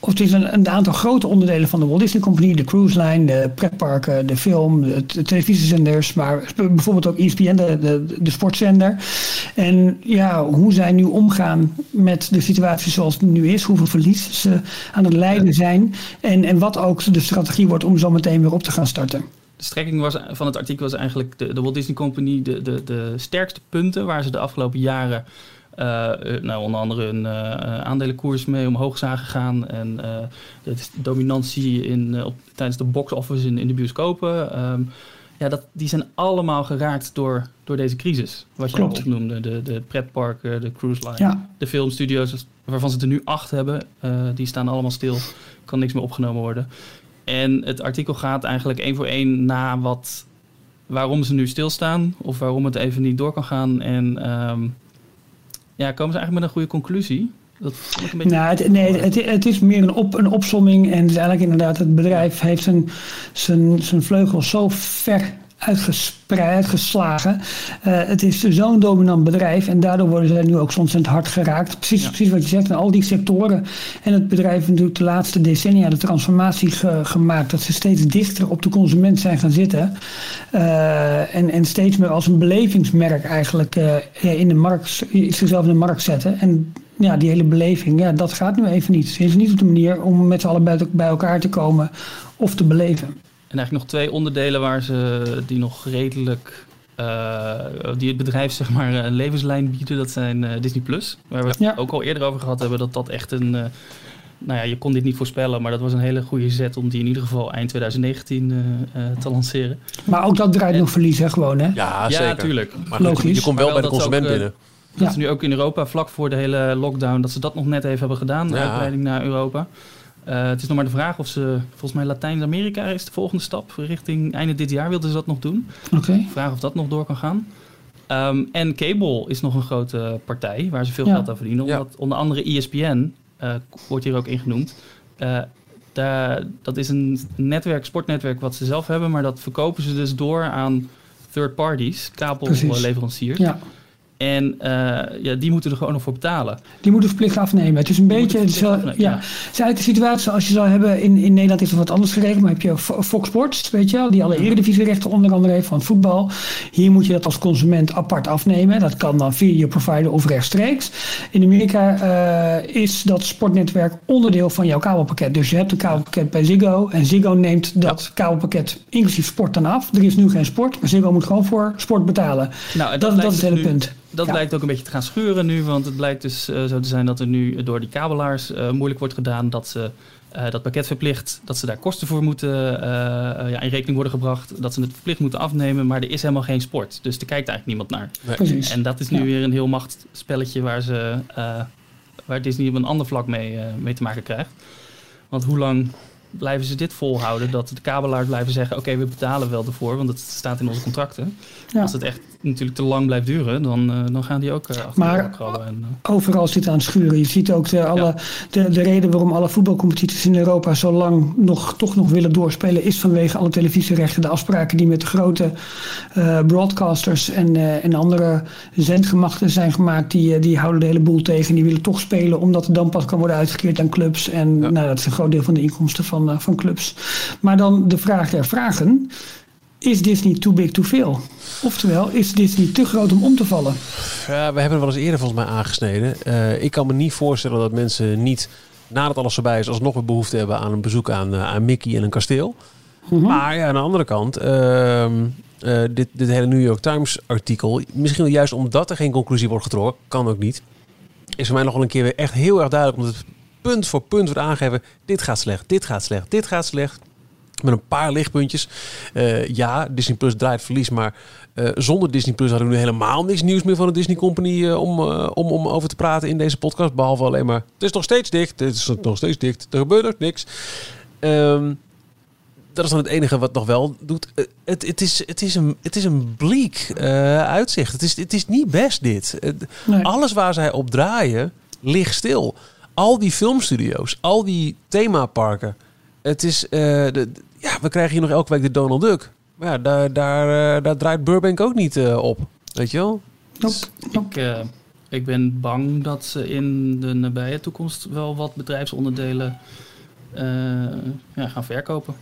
of het is een, een aantal grote onderdelen van de Walt Disney Company, de cruise line, de pretparken, de film, de, de televisiezenders, maar bijvoorbeeld ook ESPN, de, de, de sportzender. En ja, hoe zij nu omgaan met de situatie zoals het nu is, hoeveel verlies ze aan het lijden zijn en, en wat ook de strategie wordt om zo meteen weer op te gaan starten de strekking was, van het artikel was eigenlijk de, de Walt Disney Company de, de, de sterkste punten waar ze de afgelopen jaren nou, onder andere een uh, aandelenkoers mee omhoog zagen gaan. En de dominantie in, op, tijdens de box office in, in de bioscopen. Um, ja, dat, die zijn allemaal geraakt door, door deze crisis. Wat je al opnoemde. De, de pretparken, de cruise line, ja. de filmstudio's, waarvan ze er nu acht hebben. die staan allemaal stil. Kan niks meer opgenomen worden. En het artikel gaat eigenlijk één voor één na wat, waarom ze nu stilstaan. Of waarom het even niet door kan gaan. En um, ja, komen ze eigenlijk met een goede conclusie. Dat een nou, nee, het, het, is meer een, op, een opsomming. En het is eigenlijk inderdaad, het bedrijf heeft zijn, zijn, zijn vleugels zo ver uitgespreid, uitgeslagen. Uh, het is zo'n dominant bedrijf en daardoor worden ze nu ook soms hard geraakt. Precies, precies wat je zegt, in al die sectoren. En het bedrijf heeft natuurlijk de laatste decennia de transformatie gemaakt dat ze steeds dichter op de consument zijn gaan zitten. Uh, en, en steeds meer als een belevingsmerk eigenlijk uh, in de markt, zichzelf in de markt zetten. En ja, die hele beleving, ja, dat gaat nu even niet. Ze is niet op de manier om met z'n allen bij elkaar te komen of te beleven. En eigenlijk nog twee onderdelen waar ze die nog redelijk uh, die het bedrijf zeg maar een levenslijn bieden. Dat zijn uh, Disney Plus. Waar we het ook al eerder over gehad hebben dat dat echt een. Uh, nou ja, je kon dit niet voorspellen, maar dat was een hele goede zet om die in ieder geval eind 2019 te lanceren. Maar ook dat draait nog verlies, hè, gewoon, hè? Ja, zeker. Ja, natuurlijk. Maar Logisch. Je komt wel bij de consument binnen. Dat is nu ook in Europa, vlak voor de hele lockdown, dat ze dat nog net even hebben gedaan, de uitbreiding naar Europa. Uh, het is nog maar de vraag of ze, volgens mij Latijns-Amerika is de volgende stap. Richting einde dit jaar wilden ze dat nog doen. Oké. Okay. Vraag of dat nog door kan gaan. Um, en Cable is nog een grote partij waar ze veel geld aan verdienen. Omdat, ja. Onder andere ESPN uh, wordt hier ook ingenoemd. Uh, daar, dat is een netwerk, sportnetwerk wat ze zelf hebben, maar dat verkopen ze dus door aan third parties, kabelleveranciers. Ja. En uh, ja, die moeten er gewoon nog voor betalen. Die moeten verplicht afnemen. Het is een die beetje. Het is, ja, het is eigenlijk de situatie zoals je zou hebben. In, in Nederland is het wat anders geregeld. Maar heb je Fox Sports, weet je wel, die alle eredivisierechten onder andere heeft van voetbal. Hier moet je dat als consument apart afnemen. Dat kan dan via je provider of rechtstreeks. In Amerika uh, is dat sportnetwerk onderdeel van jouw kabelpakket. Dus je hebt een kabelpakket bij Ziggo. En Ziggo neemt dat ja. kabelpakket inclusief sport dan af. Er is nu geen sport, maar Ziggo moet gewoon voor sport betalen. Nou, dat, dat, dat is het hele punt. Dat ja. blijkt ook een beetje te gaan schuren nu, want het blijkt dus uh, zo te zijn dat er nu door die kabelaars uh, moeilijk wordt gedaan dat ze uh, dat pakket verplicht, dat ze daar kosten voor moeten ja, in rekening worden gebracht, dat ze het verplicht moeten afnemen, maar er is helemaal geen sport. Dus er kijkt eigenlijk niemand naar. Nee. Precies. En dat is nu ja. weer een heel machtspelletje waar, ze, waar Disney op een ander vlak mee, mee te maken krijgt. Want hoe lang blijven ze dit volhouden? Dat de kabelaars blijven zeggen: oké, okay, we betalen wel ervoor, want het staat in onze contracten. Ja. Als het echt natuurlijk te lang blijft duren, dan, uh, dan gaan die ook uh, achter maar. En, uh... overal zit aan het schuren. Je ziet ook de, alle, ja. de, de reden waarom alle voetbalcompetities in Europa zo lang nog, toch nog willen doorspelen, is vanwege alle televisierechten, de afspraken die met de grote broadcasters en, en andere zendgemachten zijn gemaakt. Die, die houden de hele boel tegen. Die willen toch spelen, omdat het dan pas kan worden uitgekeerd aan clubs. En ja. nou, dat is een groot deel van de inkomsten van, van clubs. Maar dan de vraag der vragen is Disney too big to fail? Oftewel, is Disney te groot om om te vallen? Ja, we hebben er wel eens eerder volgens mij aangesneden. Uh, ik kan me niet voorstellen dat mensen niet, nadat alles voorbij is, alsnog een behoefte hebben aan een bezoek aan, uh, aan Mickey en een kasteel. Mm -hmm. Maar ja, aan de andere kant, uh, dit, dit hele New York Times artikel, misschien wel juist omdat er geen conclusie wordt getrokken, kan ook niet, is voor mij nog wel een keer weer echt heel erg duidelijk, omdat het punt voor punt wordt aangegeven, dit gaat slecht, dit gaat slecht, dit gaat slecht. Met een paar lichtpuntjes. Uh, ja, Disney Plus draait verlies, maar uh, zonder Disney Plus hadden we nu helemaal niks nieuws meer van de Disney Company uh, om, om, om over te praten in deze podcast. Behalve alleen maar, het is nog steeds dicht, het is nog steeds dicht, er gebeurt nog niks. Um, dat is dan het enige wat nog wel doet. Het, het, is, het, is, een, het is een bleek uitzicht. Het is, het is niet best dit. Nee. Alles waar zij op draaien, ligt stil. Al die filmstudio's, al die themaparken. Het is, de, ja, we krijgen hier nog elke week de Donald Duck. Maar ja, daar, daar, uh, daar draait Burbank ook niet uh, op. Weet je wel? Dus ik, uh, ik ben bang dat ze in de nabije toekomst wel wat bedrijfsonderdelen ja, gaan verkopen.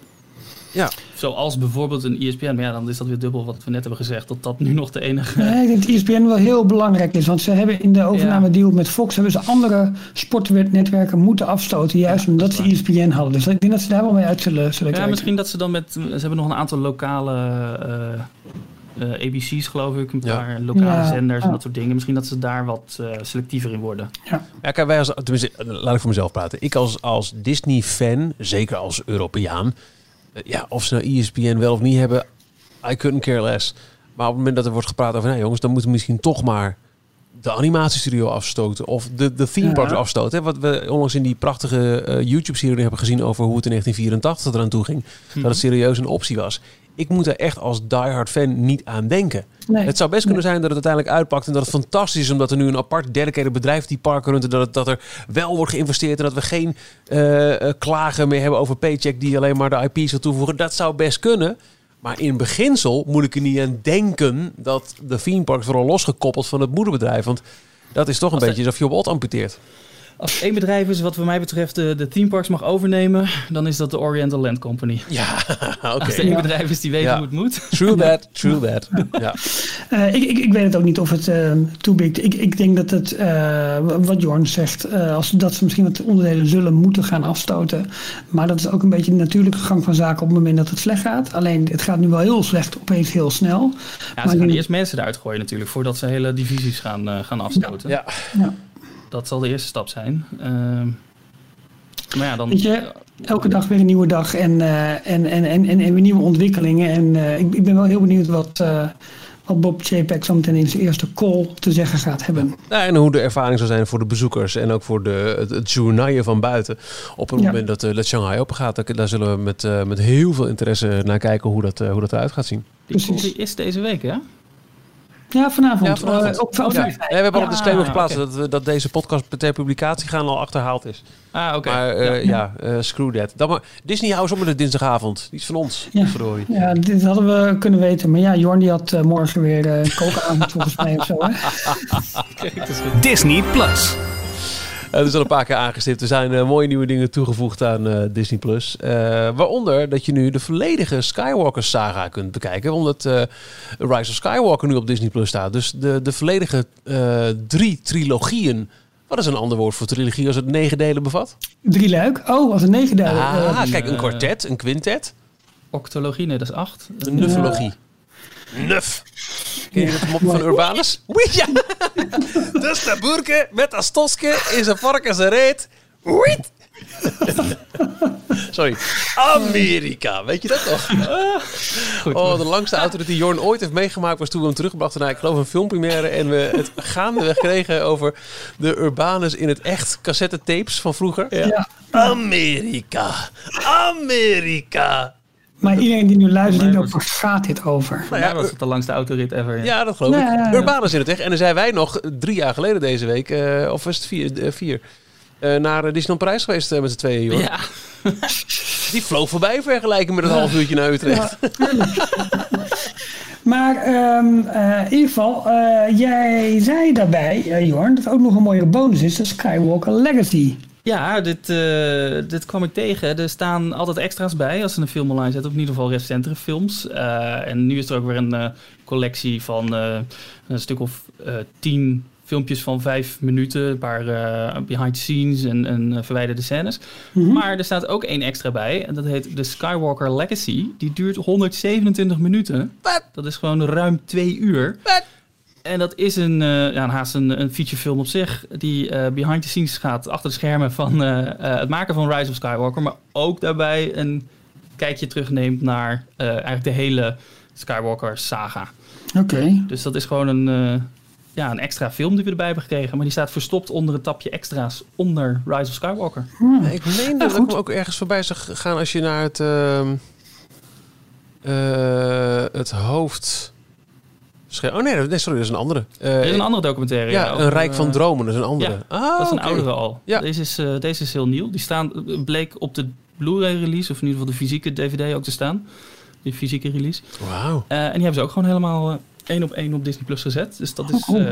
Ja. Zoals bijvoorbeeld een ESPN. Maar ja, dan is dat weer dubbel wat we net hebben gezegd. Dat dat nu nog de enige... Nee, ik denk dat ESPN wel heel belangrijk is. Want ze hebben in de overname deal met Fox... hebben ze andere sportnetwerken moeten afstoten. Juist ja, omdat ze ESPN hadden. Dus ik denk dat ze daar wel mee uit zullen, zullen ja, kijken. misschien dat ze dan met... Ze hebben nog een aantal lokale... Uh, uh, ABC's geloof ik, een paar ja. lokale ja, zenders en dat soort dingen. Misschien dat ze daar wat uh, selectiever in worden. Ja, ja kijk, wij als, tenminste, laat ik voor mezelf praten. Ik als, als Disney-fan, zeker als Europeaan, ja, of ze nou ESPN wel of niet hebben, I couldn't care less. Maar op het moment dat er wordt gepraat over, nou jongens, dan moeten we misschien toch maar de animatiestudio afstoten of de, de theme parks afstoten. Hè? Wat we onlangs in die prachtige uh, YouTube-serie hebben gezien over hoe het in 1984 eraan toe ging. Dat het serieus een optie was. Ik moet er echt als diehard fan niet aan denken. Nee. Het zou best kunnen zijn dat het uiteindelijk uitpakt en dat het fantastisch is omdat er nu een apart dedicated bedrijf die parken runt. Dat, het, dat er wel wordt geïnvesteerd en dat we geen uh, klagen meer hebben over paycheck die alleen maar de IP's wil toevoegen. Dat zou best kunnen. Maar in beginsel moet ik er niet aan denken dat de theme parks worden losgekoppeld van het moederbedrijf. Want dat is toch een beetje alsof je op amputeert. Als één bedrijf is wat voor mij betreft de, de theme parks mag overnemen, dan is dat de Oriental Land Company. Ja, oké. Als er één bedrijf is die weet hoe het moet. True that, true that. Ja. Uh, ik, ik, ik, weet het ook niet of het uh, too big... Ik, ik denk dat het, uh, wat Jorn zegt, als, dat ze misschien wat onderdelen zullen moeten gaan afstoten. Maar dat is ook een beetje de natuurlijke gang van zaken op het moment dat het slecht gaat. Alleen, het gaat nu wel heel slecht, opeens heel snel. Ja, ze gaan eerst mensen eruit gooien natuurlijk, voordat ze hele divisies gaan, gaan afstoten. ja. ja dat zal de eerste stap zijn. Uh, maar ja, dan... Weet je, elke dag weer een nieuwe dag en, uh, en, en, en, en, en, weer nieuwe ontwikkelingen. En uh, ik, ik, ben wel heel benieuwd wat, uh, wat Bob Chapek zo meteen in zijn eerste call te zeggen gaat hebben. Ja, en hoe de ervaring zal zijn voor de bezoekers en ook voor de, het, het journaille van buiten. Op het ja. moment dat de Shanghai open gaat, daar zullen we met, met heel veel interesse naar kijken hoe dat, hoe dat eruit gaat zien. Die is deze week, hè? Ja, vanavond. Ja, vanavond. Uh, op, op ja. we hebben al een disclaimer geplaatst okay. dat, dat deze podcast ter publicatie gaan al achterhaald is. Ah, oké. Maar uh, ja, ja uh, screw that. Dan maar, Disney hou op met de dinsdagavond. Iets van ons. Ja. Verdorie. ja, dit hadden we kunnen weten. Maar ja, Jorn die had morgen weer uh, kokenavond volgens mij of zo. Hè? Disney Plus. Uh, er is al een paar keer aangestipt. Er zijn uh, mooie nieuwe dingen toegevoegd aan uh, Disney+. Plus. waaronder dat je nu de volledige Skywalker saga kunt bekijken. Omdat Rise of Skywalker nu op Disney Plus staat. Dus de, de volledige drie trilogieën. Wat is een ander woord voor trilogie als het negen delen bevat? Drie luik. Oh, als een negen delen. Ah, kijk, een kwartet, een quintet. Octologie, nee, dat is acht. Een nuffologie. Nuf. Ken je het mop van Urbanus? Wee, ja. dus de boerke met dat stosje in zijn varken zijn reet. Wiet. Sorry. Amerika, weet je dat toch? Oh, de langste auto die Jorn ooit heeft meegemaakt was toen we hem terugbrachten naar, ik geloof, een filmpremière. En we het gaandeweg kregen over de Urbanus in het echt cassette tapes van vroeger. Ja. Amerika, Amerika. Maar iedereen die nu luistert, denkt ook, waar gaat dit over? Nou ja, was het de langste autorit ever. Ja, dat geloof ik. Ja, Urbanus in het echt. En dan zijn wij nog drie jaar geleden deze week, uh, of was het vier, uh, vier uh, naar Disneyland Parijs geweest met z'n tweeën. Hoor. Ja. Die vloog voorbij vergelijken met een half uurtje naar Utrecht. maar um, in ieder geval, jij zei daarbij, Jorn, dat ook nog een mooie bonus is, de Skywalker Legacy. Ja, dit, uh, dit kwam ik tegen. Er staan altijd extra's bij als ze een film online zetten. Of in ieder geval recentere films. Uh, en nu is er ook weer een uh, collectie van een stuk of tien filmpjes van vijf minuten. Een paar behind the scenes en, en verwijderde scènes. Mm -hmm. Maar er staat ook één extra bij. En dat heet The Skywalker Legacy. Die duurt 127 minuten. What? Dat is gewoon ruim twee uur. What? En dat is een, uh, ja, haast een, een featurefilm op zich. Die uh, behind the scenes gaat achter de schermen van uh, het maken van Rise of Skywalker. Maar ook daarbij een kijkje terugneemt naar eigenlijk de hele Skywalker saga. Oké. Okay. Dus dat is gewoon een, ja, een extra film die we erbij hebben gekregen. Maar die staat verstopt onder het tapje extra's onder Rise of Skywalker. Hmm. ik meen dat ja, ik ook ergens voorbij zag gaan als je naar het, ehm, het hoofd... Oh nee, nee, sorry, dat is een andere. Uh, er is een andere documentaire. Ja, ja Een Rijk van Dromen, dat is een andere. Ja, ah, dat is een okay. oudere al. Ja. Deze, is, uh, deze is heel nieuw. Die staan, bleek op de Blu-ray release, of in ieder geval de fysieke DVD ook te staan. Die fysieke release. Wauw. Uh, en die hebben ze ook gewoon helemaal één op één op Disney Plus gezet. Dus dat is oh,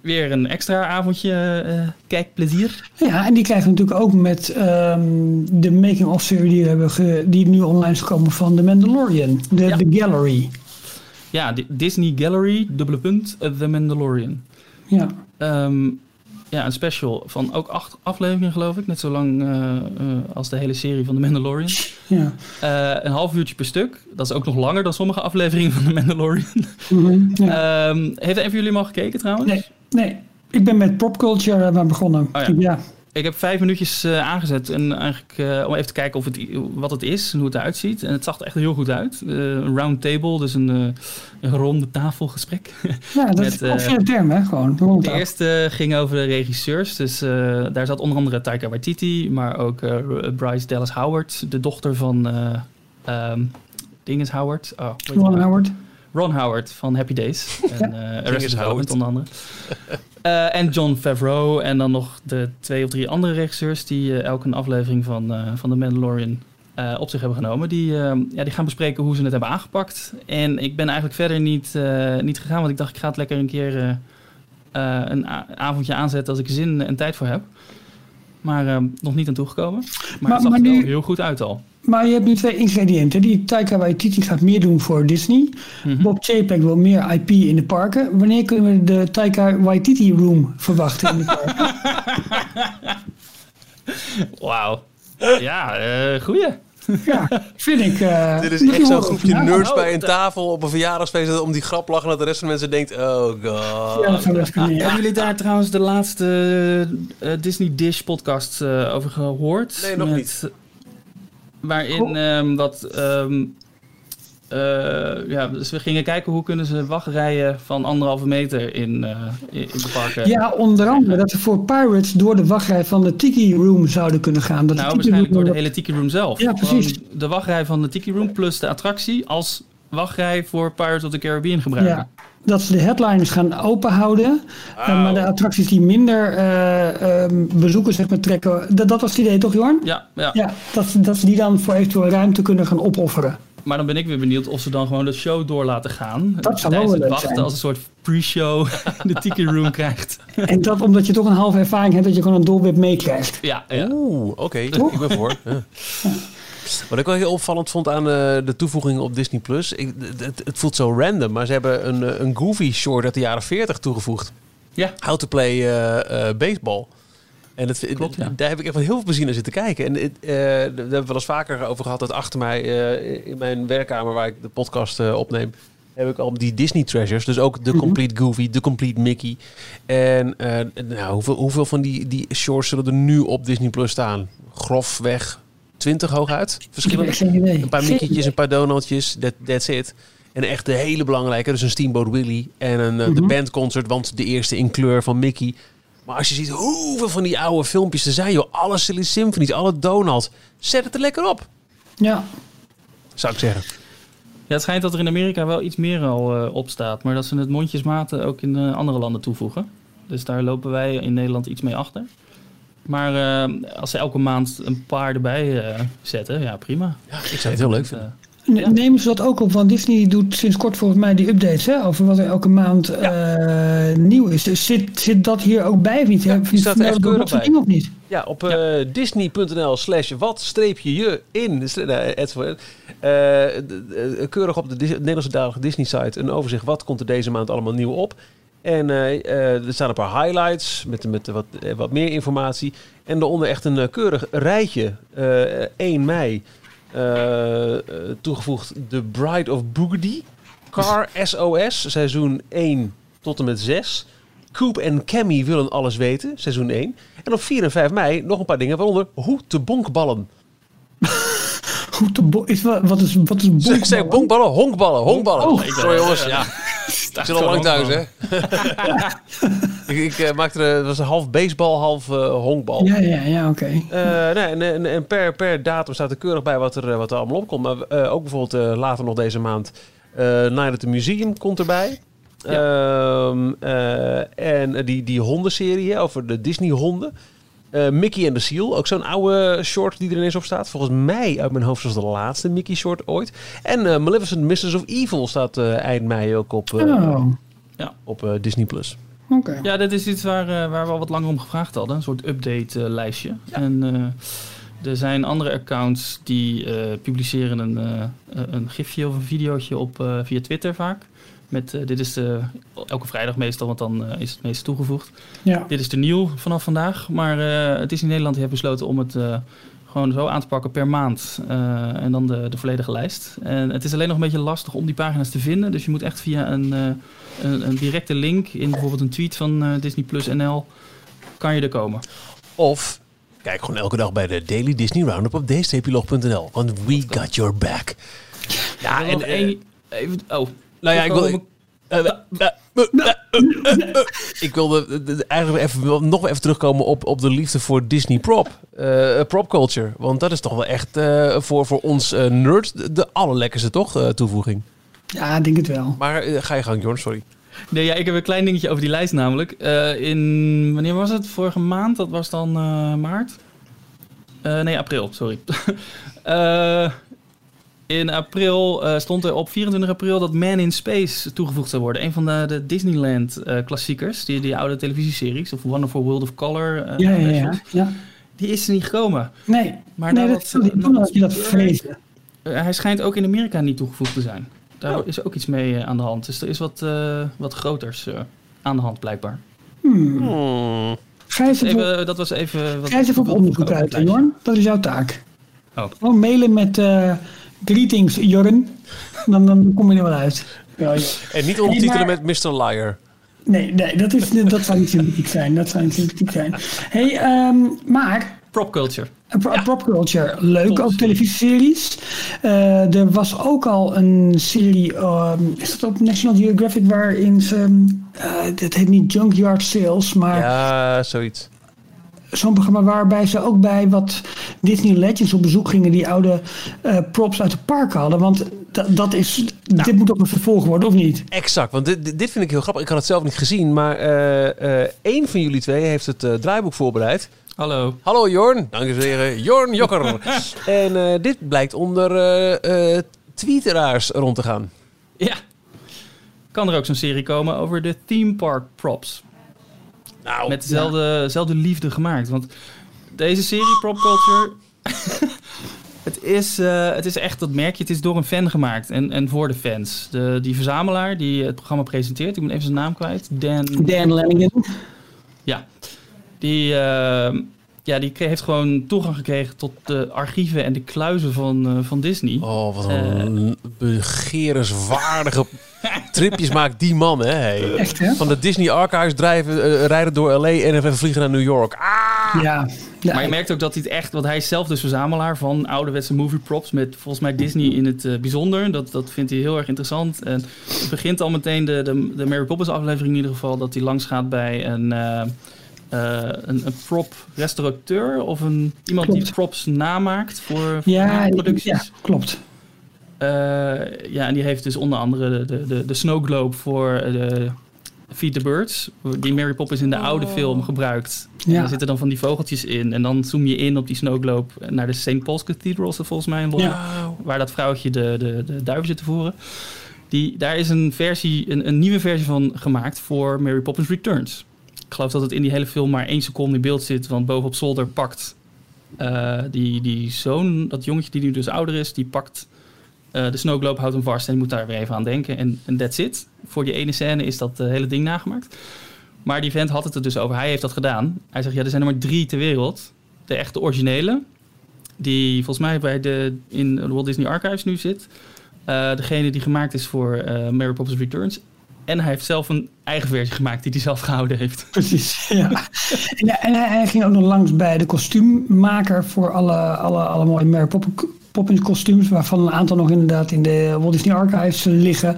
weer een extra avondje kijkplezier. Ja, en die krijgen we natuurlijk ook met um, de making-of-serie die, we hebben die nu online is gekomen van The Mandalorian. De, ja. The Gallery. Ja, Disney Gallery, dubbele punt, The Mandalorian. Ja. Um, ja, een special van ook acht afleveringen, geloof ik. Net zo lang uh, uh, als de hele serie van The Mandalorian. Ja. Uh, een half uurtje per stuk. Dat is ook nog langer dan sommige afleveringen van The Mandalorian. Mm -hmm, ja. um, heeft een van jullie hem al gekeken trouwens? Nee, nee. Ik ben met popculture maar begonnen. Oh, ja. ja. Ik heb vijf minuutjes uh, aangezet en eigenlijk uh, om even te kijken of het, wat het is en hoe het eruit ziet. En het zag er echt heel goed uit. Uh, een round table, dus een, een ronde tafelgesprek. Ja, dat Met, is officiële term, hè? Gewoon. De eerste ging over de regisseurs. Dus daar zat onder andere Taika Waititi, maar ook Bryce Dallas Howard, de dochter van um, Dinges Howard. Oh, Ron Howard. Ron Howard van Happy Days. En uh, Arrested Howard onder andere. Uh, en John Favreau. En dan nog de twee of drie andere regisseurs... die uh, elk een aflevering van, uh, van The Mandalorian op zich hebben genomen. Die, ja, die gaan bespreken hoe ze het hebben aangepakt. En ik ben eigenlijk verder niet, niet gegaan... want ik dacht, ik ga het lekker een keer een avondje aanzetten... als ik zin en tijd voor heb. Maar nog niet aan toegekomen. Maar, maar het zag er nu... heel goed uit al. Maar je hebt nu twee ingrediënten. Die Taika Waititi gaat meer doen voor Disney. Mhm. Bob Chapek wil meer IP in de parken. Wanneer kunnen we de Taika Waititi Room verwachten in de parken? Wauw. Ja, uh, goeie. Ja, vind ik. Uh, Dit is echt zo'n groepje nerds oh, bij een tafel op een verjaardagsfeest om die grap lachen dat de rest van de mensen denkt: oh god. Ja, dat Hebben jullie daar trouwens de laatste uh, Disney Dish podcast uh, over gehoord? Nee, nog niet waarin um, wat... Um, uh, ja, dus we gingen kijken hoe kunnen ze wachtrijen van anderhalve meter in, uh, in de parken. Ja, onder andere dat we voor Pirates door de wachtrij van de Tiki Room zouden kunnen gaan. Dat nou, waarschijnlijk door de hele Tiki Room zelf. Ja, precies. de wachtrij van de Tiki Room plus de attractie als wachtrij voor Pirates of the Caribbean gebruiken. Ja, dat ze de headliners gaan openhouden. Uh, maar de attracties die minder uh, bezoekers zeg maar, trekken. Dat, dat was het idee toch, Jorn? Ja, ja. ja dat, dat ze die dan voor eventueel ruimte kunnen gaan opofferen. Maar dan ben ik weer benieuwd of ze dan gewoon de show door laten gaan. Dat zou wel leuk wachten als een soort pre-show de ticket room krijgt. En dat omdat je toch een halve ervaring hebt dat je gewoon een dolwip meekrijgt. Ja, ja. Oeh, oké. Ik ben voor. Ja. Wat ik wel heel opvallend vond aan uh, de toevoeging op Disney Plus. Het, het, voelt zo random, maar ze hebben een, eh, een Goofy short uit de jaren 40 toegevoegd. Ja. How to play uh, baseball. En het, Klopt, ja. daar heb ik echt heel veel plezier naar zitten kijken. En uh, daar hebben we wel eens vaker over gehad. Dat achter mij in mijn werkkamer waar ik de podcast opneem, heb ik al die Disney Treasures. Dus ook de mhm. Complete Goofy, de Complete Mickey. En nou, hoeveel, hoeveel van die, die shorts zullen er nu op Disney Plus staan? Grofweg 20 hooguit. Verschillende. Een paar Mickey'tjes, een paar Donaldjes. That, that's it. En echt de hele belangrijke, dus een Steamboat Willie en een uh, de mhm. bandconcert, want de eerste in kleur van Mickey. Maar als je ziet hoeveel van die oude filmpjes er zijn, joh, alle Silly Symphonies, alle Donald, zet het er lekker op. Ja. Zou ik zeggen. Ja, het schijnt dat er in Amerika wel iets meer al uh, op staat, maar dat ze het mondjesmaten ook in uh, andere landen toevoegen. Dus daar lopen wij in Nederland iets mee achter. Maar uh, als ze elke maand een paar erbij uh, zetten, ja prima. Ja, ik zou het heel leuk vinden. Uh, Nemen ze dat ook op? Want Disney doet sinds kort volgens mij die updates hè, over wat er elke maand ja. nieuw is. Dus zit, zit dat hier ook bij of niet? Ja, staat er echt keurig bij. Ding of niet? Ja, op ja. disney.nl slash wat streepje je in. keurig op de Nederlandse dalige Disney site een overzicht. Wat komt er deze maand allemaal nieuw op? En uh, er staan een paar highlights met, met wat, eh, wat meer informatie. En daaronder echt een keurig rijtje. 1 mei toegevoegd The Bride of Boogedy. Car SOS, seizoen 1 tot en met 6. Coop en Cammy willen alles weten, seizoen 1. En op 4 en 5 mei nog een paar dingen, waaronder hoe te bonkballen. Te is, wat, is, wat is bonkballen? Ik zeg bonkballen, honkballen, honkballen. Oh. Sorry jongens, ja. Ik zit al lang thuis, hè? ik, ik uh, maakte er, het was een half baseball, half uh, honkbal. Ja, ja, ja, oké. Okay. Uh, nee, en, en, en, per, per datum staat er keurig bij wat er, wat er allemaal op komt. Maar ook bijvoorbeeld later nog deze maand Night at the Museum komt erbij. Ja. Ehm, en die, die hondenserie over de Disney honden. Uh, Mickey en de Seal, ook zo'n oude short die er ineens op staat. Volgens mij uit mijn hoofd was de laatste Mickey short ooit. En uh, Maleficent Mistress of Evil staat uh, eind mei ook op, oh. ja. op Disney+. Plus. Okay. Ja, dat is iets waar, waar we al wat langer om gevraagd hadden. Een soort update lijstje. Ja. En er zijn andere accounts die publiceren een, een gifje of een videootje op via Twitter vaak. Met, uh, dit is de, elke vrijdag meestal, want dan uh, is het meest toegevoegd. Ja. Dit is de nieuw vanaf vandaag. Maar uh, het is in Nederland heeft besloten om het gewoon zo aan te pakken per maand. en dan de, de volledige lijst. En het is alleen nog een beetje lastig om die pagina's te vinden. Dus je moet echt via een, een, een, directe link in bijvoorbeeld een tweet van Disney Plus NL kan je er komen. Of Kijk gewoon elke dag bij de Daily Disney Roundup op dstplog.nl. Want we got your back. Ja, en... Even, oh. Nou ja, ik wil... Ik wilde eigenlijk even, nog even terugkomen op, op de liefde voor Disney prop. Uh, prop culture. Want dat is toch wel echt uh, voor, voor ons uh, nerds de allerlekkerste toch, toevoeging. Ja, ik denk het wel. Maar ga je gang, Jorn, sorry. Nee, ja, ik heb een klein dingetje over die lijst namelijk. in, wanneer was het? Vorige maand? Dat was dan maart? nee, april, sorry. In april uh, stond er op 24 april dat Man in Space toegevoegd zou worden. Een van de, de Disneyland uh, klassiekers, die, die oude televisieseries, of Wonderful World of Color. Uh, ja, ja, ja, ja, Die is er niet gekomen. Nee, maar nee, dat, dat, dat, je dat vrezen. hij schijnt ook in Amerika niet toegevoegd te zijn. Daar oh. is ook iets mee aan de hand. Dus er is wat, wat groters aan de hand blijkbaar. Hmm. Hmm. Even, dat was even... Wat, Ga even op onderzoek uit, Jorn. Dat is jouw taak. Oh. Gewoon mailen met Greetings, Jorn. Dan, dan kom je er wel uit. Ja, ja. En niet ondertitelen met Mr. Liar. Nee, nee dat, is, dat zou niet sympathiek zijn. Dat zou niet sympathiek zijn. hey, um, maar... Prop culture. Ja. Prop culture. Leuk, ook televisieseries. Uh, er was ook al een serie, um, is dat op National Geographic, waarin ze... Uh, dat heet niet Junkyard Sales, maar... Ja, zoiets zo'n programma waarbij ze ook bij wat Disney Legends op bezoek gingen, die oude uh, props uit het park hadden. Want dat is, nou, dit moet ook een vervolg worden, of niet? Exact, want dit, dit vind ik heel grappig. Ik had het zelf niet gezien, maar uh, uh, één van jullie twee heeft het draaiboek voorbereid. Hallo. Hallo Jorn, dankjewel. Jorn Jokker. en dit blijkt onder tweeteraars rond te gaan. Ja. Kan er ook zo'n serie komen over de theme park props? Nou, met dezelfde, dezelfde liefde gemaakt. Want deze serie, Prop Culture... het, is, uh, het is echt, dat merk je, het is door een fan gemaakt. En, en voor de fans. De, die verzamelaar die het programma presenteert, ik ben even zijn naam kwijt. Dan... Dan Lenningen. Ja. Die... Uh, ja, die heeft gewoon toegang gekregen tot de archieven en de kluizen van, uh, van Disney. Oh, wat een uh, begerenswaardige tripjes maakt die man, hè? Hey. Echt, hè? Van de Disney Archives drijven, uh, rijden door LA en even vliegen naar New York. Ah! Ja. Maar je merkt ook dat hij het echt, want hij is zelf dus verzamelaar van ouderwetse movie props met volgens mij Disney in het bijzonder. Dat, dat vindt hij heel erg interessant. En het begint al meteen de, de, de Mary Poppins aflevering in ieder geval, dat hij langs gaat bij een uh, een, een, prop restaurateur of een, iemand die props namaakt voor, ja, producties. Ja, klopt. Uh, ja, en die heeft dus onder andere de, de, de Snow Globe voor de Feed the Birds, die Mary Poppins in de oude oh. film gebruikt. Ja. daar zitten dan van die vogeltjes in. En dan zoom je in op die Snow Globe naar de St. Paul's Cathedral, volgens mij in Londen. Ja. Waar dat vrouwtje de, de, de duiven zit te voeren. Die, daar is een, versie, een, een nieuwe versie van gemaakt voor Mary Poppins Returns. Ik geloof dat het in die hele film maar één seconde in beeld zit. Want bovenop zolder pakt uh, die, die zoon, dat jongetje die nu dus ouder is, die pakt uh, de snowglobe, houdt hem vast en je moet daar weer even aan denken. En, that's it. Voor die ene scène is dat uh, hele ding nagemaakt. Maar die vent had het er dus over. Hij heeft dat gedaan. Hij zegt, ja, er zijn er maar drie ter wereld. De echte originele. Die volgens mij bij de, in de Walt Disney Archives nu zit. Degene die gemaakt is voor Mary Poppins Returns. En hij heeft zelf een eigen versie gemaakt die hij zelf gehouden heeft. Precies, ja. en, en hij, ging ook nog langs bij de kostuummaker voor alle, alle, alle mooie Mary Poppins kostuums, waarvan een aantal nog inderdaad in de Walt Disney Archives liggen.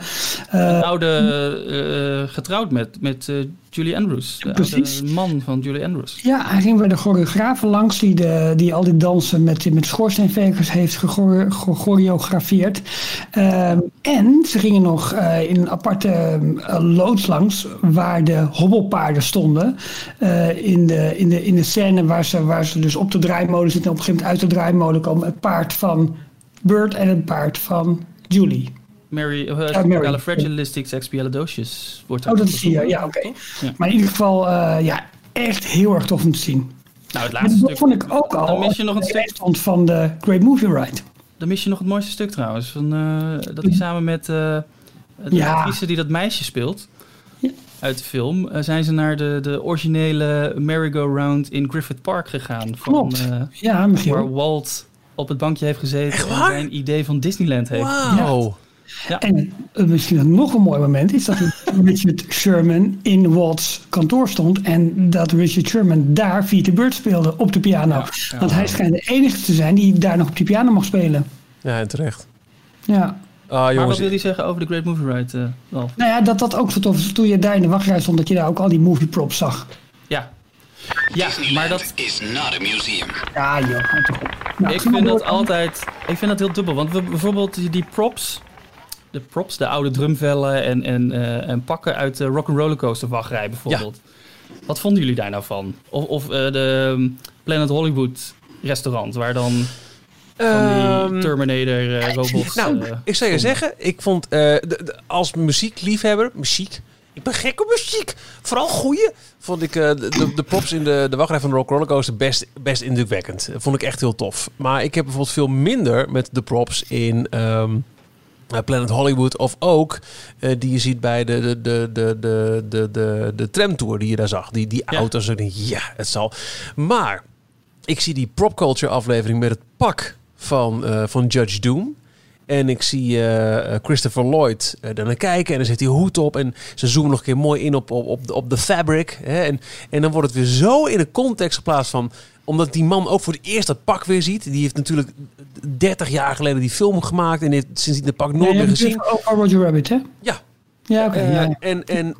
Uh, oude uh, getrouwd met, met uh, Julie Andrews. De Precies. man van Julie Andrews. Ja, hij ging bij de choreografen langs die, de, die al die dansen met, met schoorsteenvegers heeft gechoreografeerd. Ehm, en ze gingen nog uh, in een aparte uh, loods langs waar de hobbelpaarden stonden. Uh, in, de, in, de, in de scène waar ze, waar ze dus op de draaimolen zitten en op een gegeven moment uit de draaimolen komen. Het paard van Bert en het paard van Julie. Mary, uh, uh, Mary. Fragilistic Expialidocious wordt Oh, dat is hier, ja, oké. Ja. Maar in ieder geval, uh, ja, echt heel erg tof om te zien. Nou, het laatste dat vond ik ook al. Dan mis je nog een stuk van de Great Movie Ride. Dan mis je nog het mooiste stuk trouwens. Van, uh, dat hij samen met uh, de ja. actrice die dat meisje speelt ja. uit de film, uh, zijn ze naar de, de originele merry-go-round in Griffith Park gegaan. Van, Klopt. ja, Waar Walt op het bankje heeft gezeten en zijn idee van Disneyland heeft. Wow. Ja. En misschien nog een mooi moment is dat Richard Sherman in Walt's kantoor stond. En dat Richard Sherman daar de Bird speelde op de piano. Want hij schijnt de enige te zijn die daar nog op de piano mag spelen. Ja, terecht. Ja. Ah, jongens. Maar wat wil je zeggen over de Great Movie Ride, uh, Nou ja, dat dat ook zo tof is. Toen je daar in de wachtrij stond, dat je daar ook al die movie props zag. Ja. Ja, maar dat... is not a museum. Ja, joh. Nou, ik vind dat altijd... Ik vind dat heel dubbel. Want we, bijvoorbeeld die props... De props, de oude drumvellen en, en, uh, en pakken uit de Rock'n'Roller Coaster wachtrij bijvoorbeeld. Ja. Wat vonden jullie daar nou van? Of, of uh, de um, Planet Hollywood restaurant, waar dan van die ehm, Terminator uh, robots. Nou, ik zou je zeggen, ik vond de, de, als muziekliefhebber, muziek, ik ben gek op muziek, vooral goeie, vond ik de, de, props in de, de wachtrij van de Rock Rollercoaster best, best indrukwekkend. vond ik echt heel tof. Maar ik heb bijvoorbeeld veel minder met de props in um, Planet Hollywood of ook die je ziet bij de, de, de, de, de, de, de, de tramtour die je daar zag. Die, die ja. auto's, denk, ja, het zal. Maar ik zie die prop culture aflevering met het pak van, uh, van Judge Doom. En ik zie uh, Christopher Lloyd uh, naar kijken en dan zet hij hoed op en ze zoomen nog een keer mooi in op, op, op, de, op de fabric. Hè? En, en dan wordt het weer zo in de context geplaatst van, omdat die man ook voor het eerst dat pak weer ziet. Die heeft natuurlijk 30 jaar geleden die film gemaakt en heeft sindsdien het pak nooit meer gezien. Ook Roger Rabbit, hè? Ja. Ja, oké. Okay, ja. En, en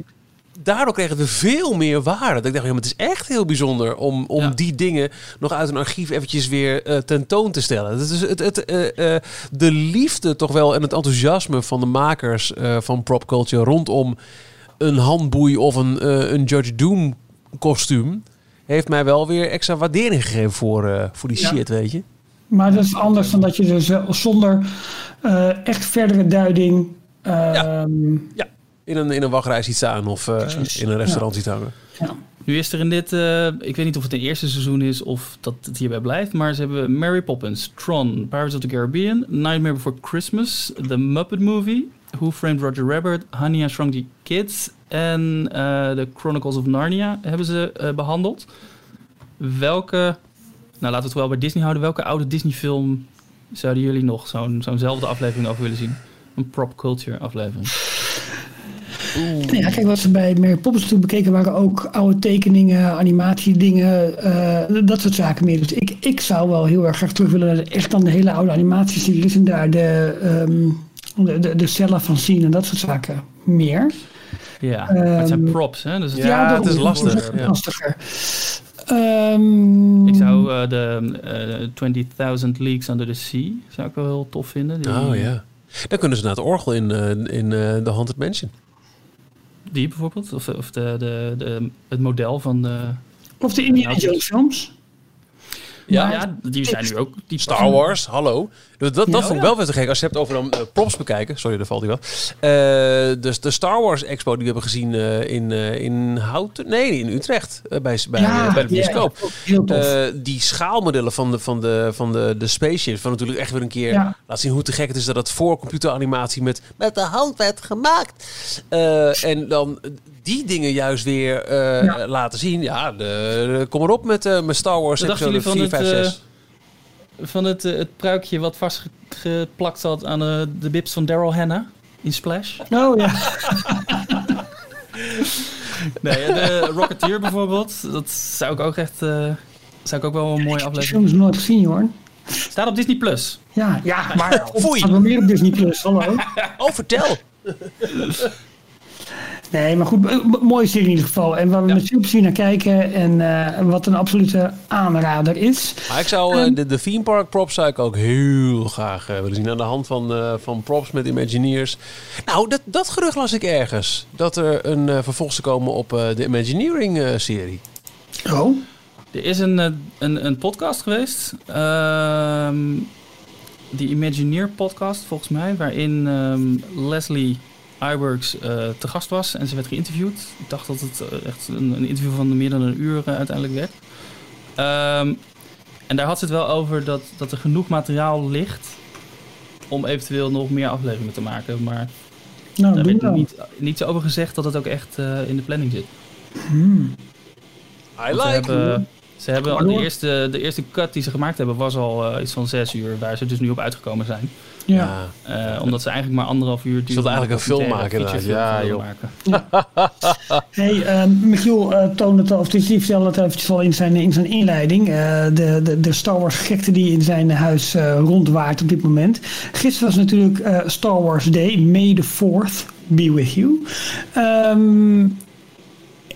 daardoor kregen we veel meer waarde. Dat ik dacht, ja, maar het is echt heel bijzonder om, om die dingen nog uit een archief eventjes weer uh, tentoon te stellen. Dat is het, het, uh, uh, de liefde toch wel en het enthousiasme van de makers van prop culture rondom een handboei of een, een Judge Doom kostuum heeft mij wel weer extra waardering gegeven voor, voor die shit, weet je. Maar dat is anders dan dat je dus zonder echt verdere duiding. ja. Ehm, ja in een, in een wachtrij ziet staan of uh, in een restaurant ja. ziet hangen. Ja. Nu is er in dit, uh, ik weet niet of het een eerste seizoen is of dat het hierbij blijft, maar ze hebben Mary Poppins, Tron, Pirates of the Caribbean, Nightmare Before Christmas, The Muppet Movie, Who Framed Roger Rabbit, Honey I Shrunk the Kids en uh, The Chronicles of Narnia hebben ze uh, behandeld. Welke, nou laten we het wel bij Disney houden, welke oude Disney film zouden jullie nog zo'n zo'nzelfde aflevering over willen zien? Een prop culture aflevering. Nou ja, kijk, wat ze bij Mary Poppins toen bekeken waren ook oude tekeningen, animatiedingen, uh, dat soort zaken meer. Dus ik, ik zou wel heel erg graag terug willen naar echt dan de hele oude animatieseries en daar de, um, de, de, de cellen van zien en dat soort zaken meer. Ja, um, het zijn props, hè? Dus het, ja, ja het is lastig. Ja. lastiger. Um, ik zou uh, de uh, 20.000 Leagues Under the Sea zou ik wel heel tof vinden. Die, oh ja. Dan kunnen ze naar het orgel in, uh, in uh, The Haunted Mansion. Die bijvoorbeeld? Of, of de, de, de, het model van de... Of de Indiana Jones films? Ja, ja, die zijn nu ook. Die Star Wars, hallo. Dat, dat, dat vond ik wel weer te gek. Als je hebt over dan uh, props bekijken. Sorry, daar valt hij wel. Uh, dus de Star Wars Expo die we hebben gezien uh, in, in Houten. Nee, in Utrecht. bij, bij, ja, bij de bioscoop. die schaalmodellen van de, van de, van de, de spaceships. Van natuurlijk echt weer een keer ja. laat zien hoe te gek het is dat het voor computeranimatie met, met de hand werd gemaakt. en dan die dingen juist weer ja. laten zien. Ja, de, kom erop met, met Star Wars Episode 4, 5, 6 van het, uh, het pruikje wat vastgeplakt zat aan uh, de bips van Daryl Hannah in Splash. Oh ja. nee, de Rocketeer bijvoorbeeld, dat zou ik ook echt, uh, zou ik ook wel een mooie aflevering. Ik heb ze nooit gezien hoor. Staat op Disney Plus. Ja, ja, maar Foei. staat wel meer op Disney Plus. Hallo. oh, vertel. Nee, maar goed, mooie serie in ieder geval. En waar we ja. met veel plezier naar kijken en uh, wat een absolute aanrader is. Maar ik zou uh, de, de theme park props zou ik ook heel graag uh, willen zien. Aan de hand van, van props met Imagineers. Nou, dat, dat gerucht las ik ergens. Dat er een vervolg zou komen op de Imagineering serie. Oh? Er is een, een, een podcast geweest. Ehm, die Imagineer podcast volgens mij. Waarin um, Leslie iWorks uh, te gast was en ze werd geïnterviewd. Ik dacht dat het uh, echt een, een, interview van meer dan een uur uh, uiteindelijk werd. Um, en daar had ze het wel over dat, dat er genoeg materiaal ligt om eventueel nog meer afleveringen te maken. Maar nou, daar werd niet, niet over gezegd dat het ook echt in de planning zit. Hmm. I like ze hebben, ze hebben de, eerste, de eerste cut die ze gemaakt hebben was al iets van zes uur, waar ze dus nu op uitgekomen zijn. Ja. Uh, omdat ze eigenlijk maar anderhalf uur duren. Ze wilden eigenlijk een film maken. Ja, joh. Maken. Ja. hey, uh, Michiel uh, toonde het al, of die vertelde het eventjes al in zijn, in zijn inleiding. de, de, de Star Wars gekte die in zijn huis rondwaart op dit moment. Gisteren was natuurlijk Star Wars Day, May the 4th be with you. Um,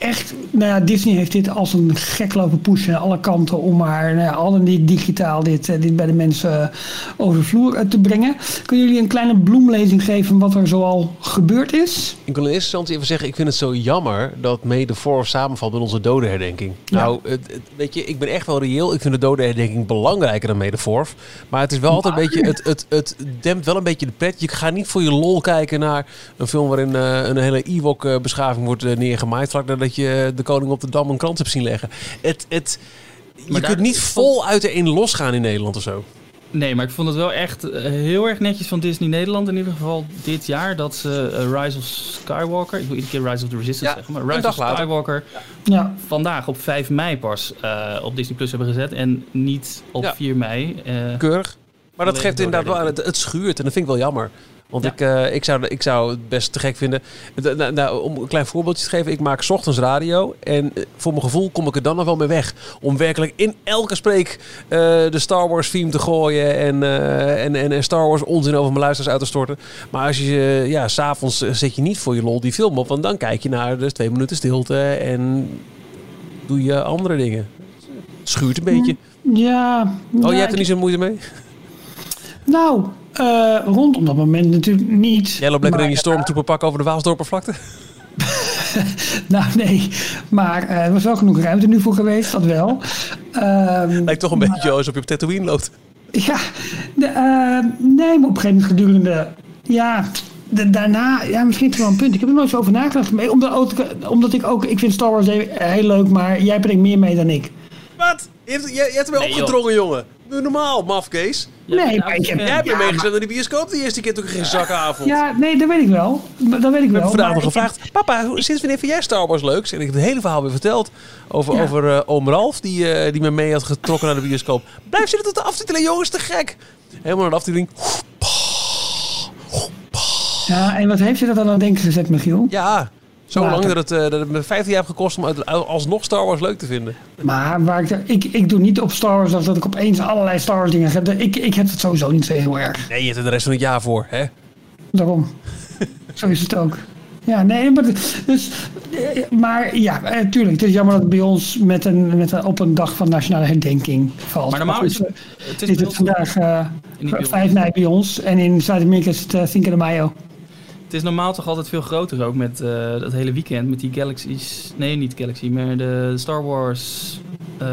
echt, nou ja, Disney heeft dit als een gek lopen pushen aan alle kanten om maar nou ja, al niet digitaal dit, eh, dit bij de mensen eh, over de vloer eh, te brengen. Kunnen jullie een kleine bloemlezing geven wat er zoal gebeurd is? Ik wil in eerste instantie even zeggen, ik vind het zo jammer dat de Fourth samenvalt met onze dodenherdenking. Ja. Nou, het, weet je, ik ben echt wel reëel. Ik vind de dodenherdenking belangrijker dan Fourth. Maar het is wel altijd een beetje, het, het, het dempt wel een beetje de pret. Je gaat niet voor je lol kijken naar een film waarin een hele Ewok-beschaving wordt neergemaaid. Vlak nadat je de koning op de Dam een krant hebt zien leggen. Het, het, je kunt niet vol uit de een losgaan in Nederland of zo. Nee, maar ik vond het wel echt eh, heel erg netjes van Disney Nederland in ieder geval dit jaar dat ze eh, Rise of Skywalker, ik wil iedere keer Rise of the Resistance zeggen, maar Rise of Skywalker ja. vandaag op 5 mei pas uh, op Disney Plus hebben gezet en niet op 4 mei. Keurig. Maar dat geeft inderdaad wel, het, het schuurt en dat vind ik wel jammer. Want ik, uh, ik, zou, ik zou het best te gek vinden. Nou, nou, om een klein voorbeeldje te geven. Ik maak ochtends radio. En eh, voor mijn gevoel kom ik er dan nog wel mee weg. Om werkelijk in elke spreek uh, de Star Wars theme te gooien. En, uh, en, en, en, Star Wars onzin over mijn luisteraars uit te storten. Maar als je, ja, s'avonds zet je niet voor je lol die film op. Want dan kijk je naar de twee minuten stilte. En doe je andere dingen. Het schuurt een beetje. Ja. Oh, jij hebt er niet zo'n moeite mee? Nou, uh, rondom dat moment natuurlijk niet. Jij loopt lekker in je stormtroepenpak over de Waalsdorpervlakte? nou, nee. Maar uh, er was wel genoeg ruimte nu voor geweest, dat wel. Um, Lijkt toch een beetje alsof je op Tatooine loopt. Ja, de, uh, nee, maar op een gegeven moment gedurende... Ja, de, daarna, ja, misschien wel een punt. Ik heb er nooit zo over nagedacht. Omdat, omdat ik ook, ik vind Star Wars heel leuk, maar jij brengt meer mee dan ik. Wat? Je hebt, je, je hebt er nee, opgedrongen, jongen. Doe normaal, mafkees. Nee, maar ik heb... Jij hebt me meegezet naar de bioscoop de eerste keer toen ik geen zakavond. Ja, nee, dat weet ik wel. Dat weet ik wel. Ik heb vandaag nog gevraagd, papa, sinds wanneer vind jij Star Wars leuk? En ik heb het hele verhaal weer verteld over, over uh, oom Ralf, die, uh, die me mee had getrokken naar de bioscoop. Blijf zitten tot de aftiteling, jongens, te gek. Helemaal naar de aftiteling. Ja, en wat heeft je dat dan aan denken gezet, Michiel? Ja, zo lang dat het, uh, dat het me 15 jaar heeft gekost om alsnog Star Wars leuk te vinden. Maar waar ik, ik, ik doe niet op Star Wars dat ik opeens allerlei Star Wars dingen heb. Ik, ik heb het sowieso niet zo heel erg. Nee, je hebt er de rest van het jaar voor, hè? Daarom. zo is het ook. Ja, nee, maar, dus, eh, maar ja, natuurlijk. Eh, het is jammer dat het bij ons met een, met een, op een dag van nationale herdenking valt. Maar normaal is het, het, is het vandaag uh, 5 mei bij ons en in Zuid-Amerika is het uh, Cinco de Mayo. Het is normaal toch altijd veel groter ook met uh, dat hele weekend. Met die Galaxies. Nee, niet Galaxy, maar de Star Wars. Uh,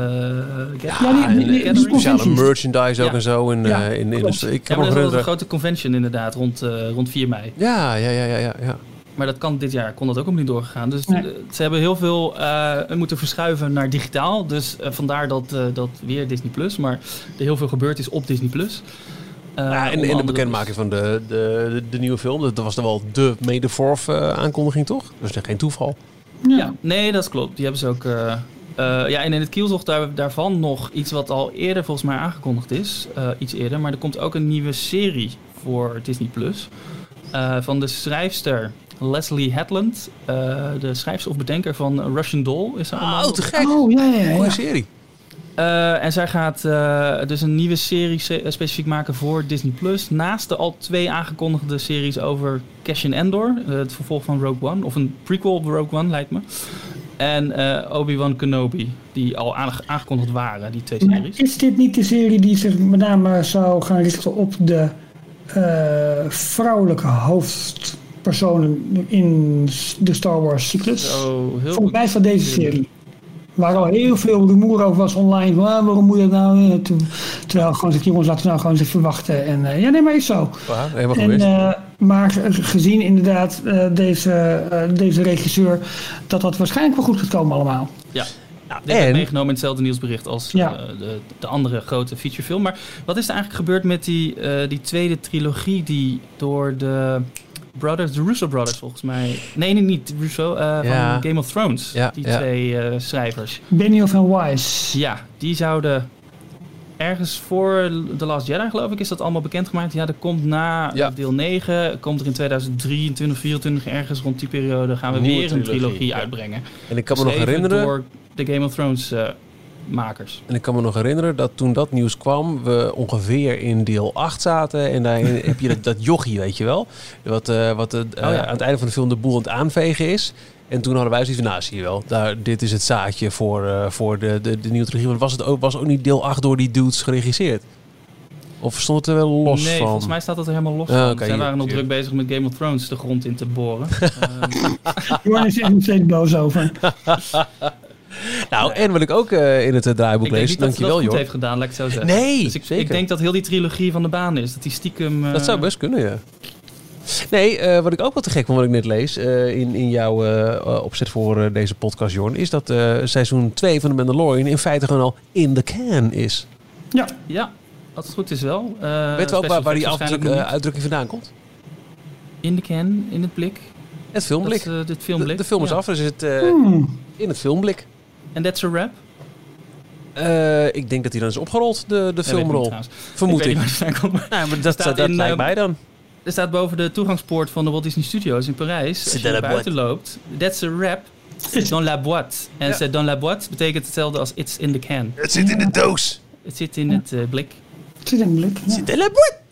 ja, die, die, die, speciale merchandise ook en zo. In, ja, uh, in, in, de, ik heb nog een grote convention inderdaad rond, rond 4 mei. Ja, ja, ja, ja, ja. Maar dat kan dit jaar kon dat ook om niet doorgegaan. Dus nee. ze hebben heel veel moeten verschuiven naar digitaal. Dus vandaar dat, dat weer Disney Plus. Maar er heel veel gebeurd is op Disney Plus. Uh, ja, in, in de bekendmaking van de, de, de, nieuwe film. Dat was dan wel de Made Forth uh, aankondiging, toch? Dat is geen toeval. Ja. ja. nee, dat klopt. Die hebben ze ook... Uh, ja, en in het kieltocht daar, daarvan nog iets wat al eerder volgens mij aangekondigd is. iets eerder. Maar er komt ook een nieuwe serie voor Disney+. Plus. van de schrijfster Leslie Hetland. de schrijfster of bedenker van Russian Doll. Is oh, te gek. Oh, ja, ja, ja. Mooie serie. Uh, en zij gaat uh, dus een nieuwe serie specifiek maken voor Disney Plus. Naast de al twee aangekondigde series over Cassian Endor, uh, het vervolg van Rogue One, of een prequel op Rogue One lijkt me. En Obi-Wan Kenobi, die al aangekondigd waren, die twee series. is dit niet de serie die zich met name zou gaan richten op de vrouwelijke hoofdpersonen in de Star Wars cyclus? Volgens mij van deze serie. Waar al heel veel rumoer over was online. Van, ah, waarom moet je nou? Terwijl gewoon zegt, jongens, laten we nou gewoon eens even wachten. En uh, ja, nee, maar is zo. Ja, helemaal en, uh, maar gezien inderdaad uh, deze, deze regisseur, dat dat waarschijnlijk wel goed gaat komen allemaal. Ja. Ja, dit en... meegenomen in hetzelfde nieuwsbericht als ja. de, de, andere grote featurefilm. Maar wat is er eigenlijk gebeurd met die, die tweede trilogie die door de Brothers, de Russo Brothers volgens mij. Nee, nee niet Russo, uh, van Game of Thrones. Ja, die twee uh, schrijvers. Benioff en Wise. Ja, die zouden ergens voor The Last Jedi, geloof ik, is dat allemaal bekendgemaakt. Ja, er komt na deel 9, komt er in 2023, 2024 ergens rond die periode, gaan we weer een trilogie uitbrengen. En ik kan me nog herinneren... Door de Game of Thrones uh, makers. En ik kan me nog herinneren dat toen dat nieuws kwam, we ongeveer in deel 8 zaten. En daar heb je dat, dat jochie, weet je wel. Wat, uh, wat uh, oh, ja. aan het einde van de film de boel aan het aanvegen is. En toen hadden wij zoiets van, nou zie je wel, daar, dit is het zaadje voor, uh, voor de, de, de nieuwe trilogie. Want was het ook, was ook niet deel 8 door die dudes geregisseerd? Of stond het er wel los nee, van? Nee, volgens mij staat het er helemaal los uh, van. Okay, Zij waren nog druk bezig met Game of Thrones de grond in te boren. Johan is er steeds boos over. nou, en wat ik ook uh, in het uh, draaiboek lees, dankjewel. Ik heeft gedaan, laat ik zo zeggen. Nee, dus ik, zeker. ik denk dat heel die trilogie van de baan is. Dat die stiekem... Uh... Dat zou best kunnen, ja. Nee, uh, wat ik ook wat te gek vond, wat ik net lees uh, in, in jouw uh, opzet voor deze podcast, Jorn, is dat seizoen 2 van The Mandalorian in feite gewoon al in the can is. Ja, ja als het goed is wel. Weet we ook waar, waar die uitdrukking, uitdrukking vandaan komt? In the can, in het blik. Het filmblik. Dat, het filmblik. De, de, film is ja. af, dus het hmm. in het filmblik. En that's a rap? Uh, ik denk dat hij dan is opgerold, de, de filmrol. Vermoed ik. ik. Nou, maar dat, dat, dat lijkt mij dan. Er staat boven de toegangspoort van de Walt Disney Studios in Parijs. Als je naar buiten loopt, that's a rap. C'est dans la boîte. En ja. c'est dans la boîte betekent hetzelfde als it's in the can. Het zit in de doos. Het zit in het uh, blik. Het zit in het blik. Het zit in la boîte.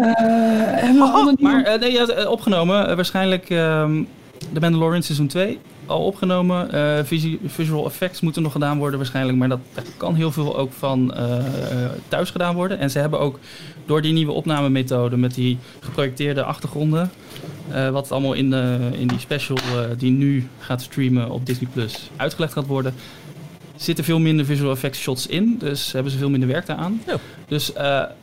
Uh, oh, maar uh, nee, ja, opgenomen. waarschijnlijk um, The Mandalorian seizoen 2 al opgenomen. Uh, visual effects moeten nog gedaan worden waarschijnlijk. Maar dat, dat kan heel veel ook van uh, thuis gedaan worden. En ze hebben ook door die nieuwe opnamemethode met die geprojecteerde achtergronden... Uh, wat allemaal in, de, in die special die nu gaat streamen op Disney Plus uitgelegd gaat worden... zitten veel minder visual effects shots in. Dus hebben ze veel minder werk daaraan. Ja. Dus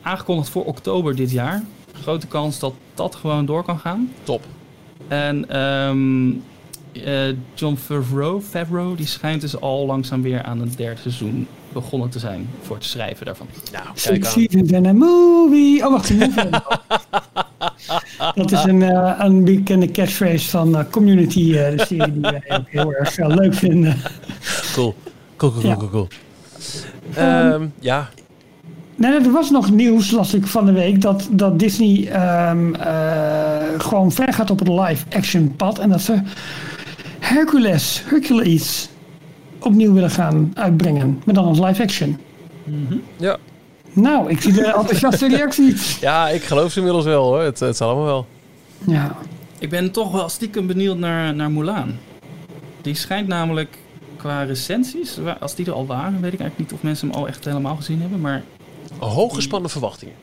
aangekondigd voor oktober dit jaar. Grote kans dat dat gewoon door kan gaan. Top. En... Um, uh, John Favreau, Favreau, die schijnt dus al langzaam weer aan het derde seizoen begonnen te zijn voor het schrijven daarvan. Nou, kijk in a movie. Oh, wacht, een Dat is een, uh, een bekende catchphrase van uh, Community, uh, de serie die wij ook heel erg leuk vinden. Cool. Cool, cool, cool, cool. cool. Ja. Um, ja. Nee, er was nog nieuws, las ik van de week, dat, dat Disney um, gewoon ver gaat op het live-action pad. En dat ze Hercules, Hercules opnieuw willen gaan uitbrengen. Maar dan als live action. Mm -hmm. Ja. Nou, ik zie de enthousiaste reacties. Ja, ik geloof ze inmiddels wel hoor. Het, het zal allemaal wel. Ja. Ik ben toch wel stiekem benieuwd naar, naar Mulan. Die schijnt namelijk qua recensies, als die er al waren, weet ik eigenlijk niet of mensen hem al echt helemaal gezien hebben. Maar Hooggespannen verwachtingen.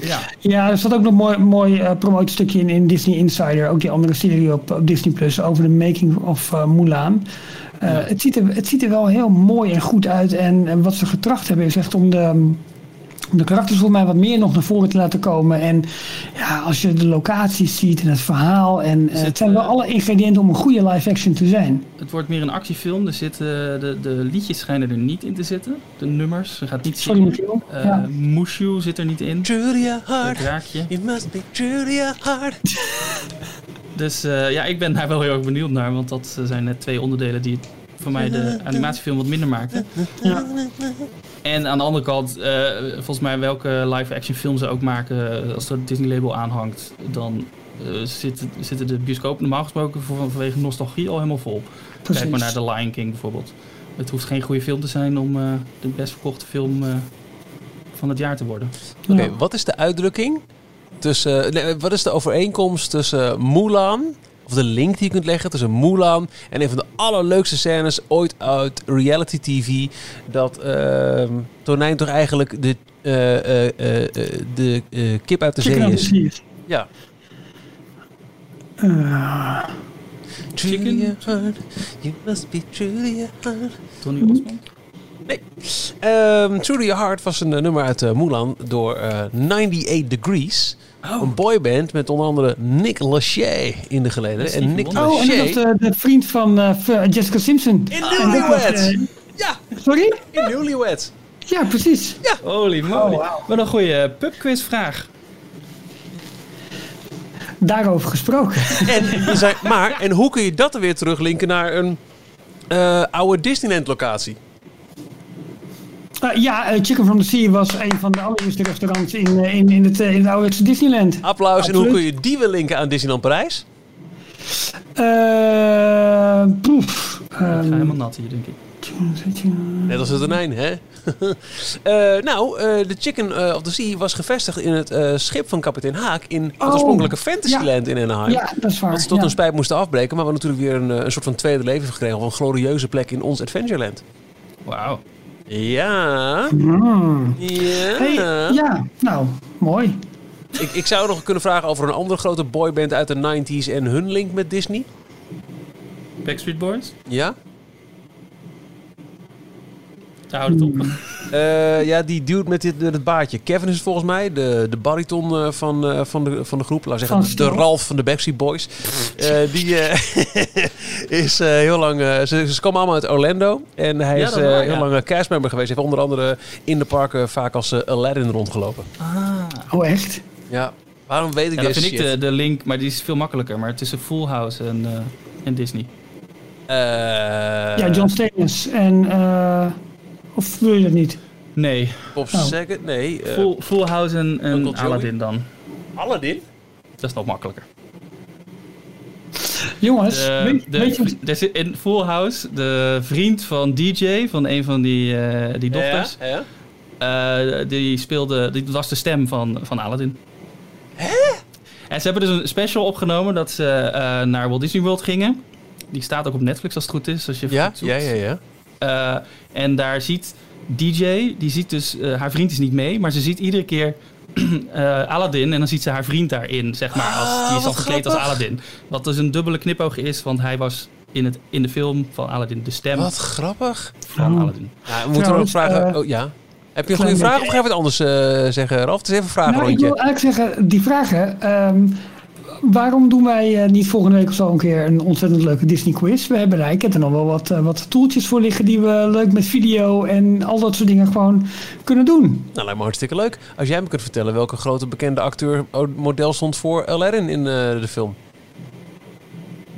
Ja. ja, er zat ook nog een mooi, mooi uh, promotiestukje in, in Disney Insider. Ook die andere serie op, op Disney Plus over de making of uh, Mulan. Uh, ja. het, ziet er, het ziet er wel heel mooi en goed uit. En, en wat ze getracht hebben is echt om de om de karakters voor mij wat meer nog naar voren te laten komen. En ja, als je de locaties ziet en het verhaal. En uh, het zijn wel alle ingrediënten om een goede live action te zijn. Het wordt meer een actiefilm. Er zitten, de, de liedjes schijnen er niet in te zitten. De nummers. Er gaat niet zingen. Uh, ja. Mushu zit er niet in. Julia Hart. You must be Julia Hart. dus uh, ja, ik ben daar wel heel erg benieuwd naar. Want dat zijn net twee onderdelen die voor mij de animatiefilm wat minder maakten. Ja. En aan de andere kant, uh, volgens mij welke live-action film ze ook maken, als er het Disney-label aanhangt, dan uh, zitten, zitten de bioscopen normaal gesproken voor, vanwege nostalgie al helemaal vol. Precies. Kijk maar naar The Lion King bijvoorbeeld. Het hoeft geen goede film te zijn om uh, de best verkochte film van het jaar te worden. Oké, okay, wat is de uitdrukking tussen, nee, wat is de overeenkomst tussen Mulan of de link die je kunt leggen tussen Mulan en een van de allerleukste scènes ooit uit reality TV. Dat uh, tonijn toch eigenlijk de, uh, uh, de kip uit de zee is. Ja. Chicken? You must be Julia Tony Osmond? Nee. Um, Truly Your Heart was een nummer uit Mulan door 98 Degrees. Oh. Een boyband met onder andere Nick Lachey in de geleden. En Nick Lachey... Oh, en dat was de, vriend van uh, Jessica Simpson. In Newlyweds! Uh, ja. Sorry? In Newlyweds. Ja, precies. Ja. Holy moly. Oh, wow. Wat een goede pubquizvraag. Daarover gesproken. En, zei, maar, en hoe kun je dat er weer teruglinken naar een uh, oude Disneyland locatie? Uh, ja, uh, Chicken from the Sea was een van de allereerste restaurants in, uh, in, in, het, in het oude Disneyland. Applaus. Absoluut. En hoe kun je die wel linken aan Disneyland Parijs? poef. Um, helemaal nat hier, denk ik. Net als het tonijn, hè? uh, nou, uh, de Chicken uh, of the Sea was gevestigd in het schip van kapitein Haak in het oh, oorspronkelijke Fantasyland ja. in Anaheim. Ja, dat is waar. Dat ze tot ja. een spijt moesten afbreken, maar we natuurlijk weer een, een soort van tweede leven gekregen. Of een glorieuze plek in ons Adventureland. Wauw. Ja. Mm. Ja. Hey, ja, nou, mooi. Ik, ik zou nog kunnen vragen over een andere grote boyband uit de 90s en hun link met Disney. Backstreet Boys? Ja. Daar houdt het op. Uh, ja, die dude met dit, het baardje. Kevin is volgens mij, de, de bariton uh, van, uh, van, de, van de groep. Laat zeggen, de, de Ralf van de Backstreet Boys. die is heel lang... Ze, ze, komen allemaal uit Orlando. En hij ja, is waar, heel ja. lang castmember geweest. Hij heeft onder andere in de parken vaak als Aladdin rondgelopen. Ah. Oh, echt? Ja. Waarom weet ik ja, deze dat vind shit? ik de, de link, maar die is veel makkelijker. Maar tussen Full House en, en Disney. ja, John Stamos en... Of wil je dat niet? Nee. Pop oh. Second? Nee. Uh, full, full House en, en Aladdin dan. Aladdin? Dat is nog makkelijker. Jongens, de, weet, de, weet je... In Full House, de vriend van DJ, van een van die, uh, die dochters... Ja, ja. Uh, die speelde... Die was de stem van, van Aladdin. Hè? En ze hebben dus een special opgenomen dat ze uh, naar Walt Disney World gingen. Die staat ook op Netflix als het goed is. Als je ja, ja, ja, ja. Uh, en daar ziet DJ, die ziet dus, uh, haar vriend is niet mee, maar ze ziet iedere keer uh, Aladdin en dan ziet ze haar vriend daarin, zeg maar. Als, Ah, die is al gekleed als Aladdin. Wat dus een dubbele knipoog is, want hij was in, het, in de film van Aladdin de stem Wat grappig. van Oh. Aladdin. Ja, we moeten nog vragen... oh, ja. Heb je een goede vraag of ga je wat anders uh, zeggen, Ralf? Het is even een vraag nou, ik wil eigenlijk zeggen, die vragen... Um, waarom doen wij uh, niet volgende week of zo een keer een ontzettend leuke Disney quiz? We hebben eigenlijk er nog wel wat, uh, wat toeltjes voor liggen die we leuk met video en al dat soort dingen gewoon kunnen doen. Nou, lijkt me hartstikke leuk. Als jij me kunt vertellen welke grote bekende acteur model stond voor Aladdin in uh, de film.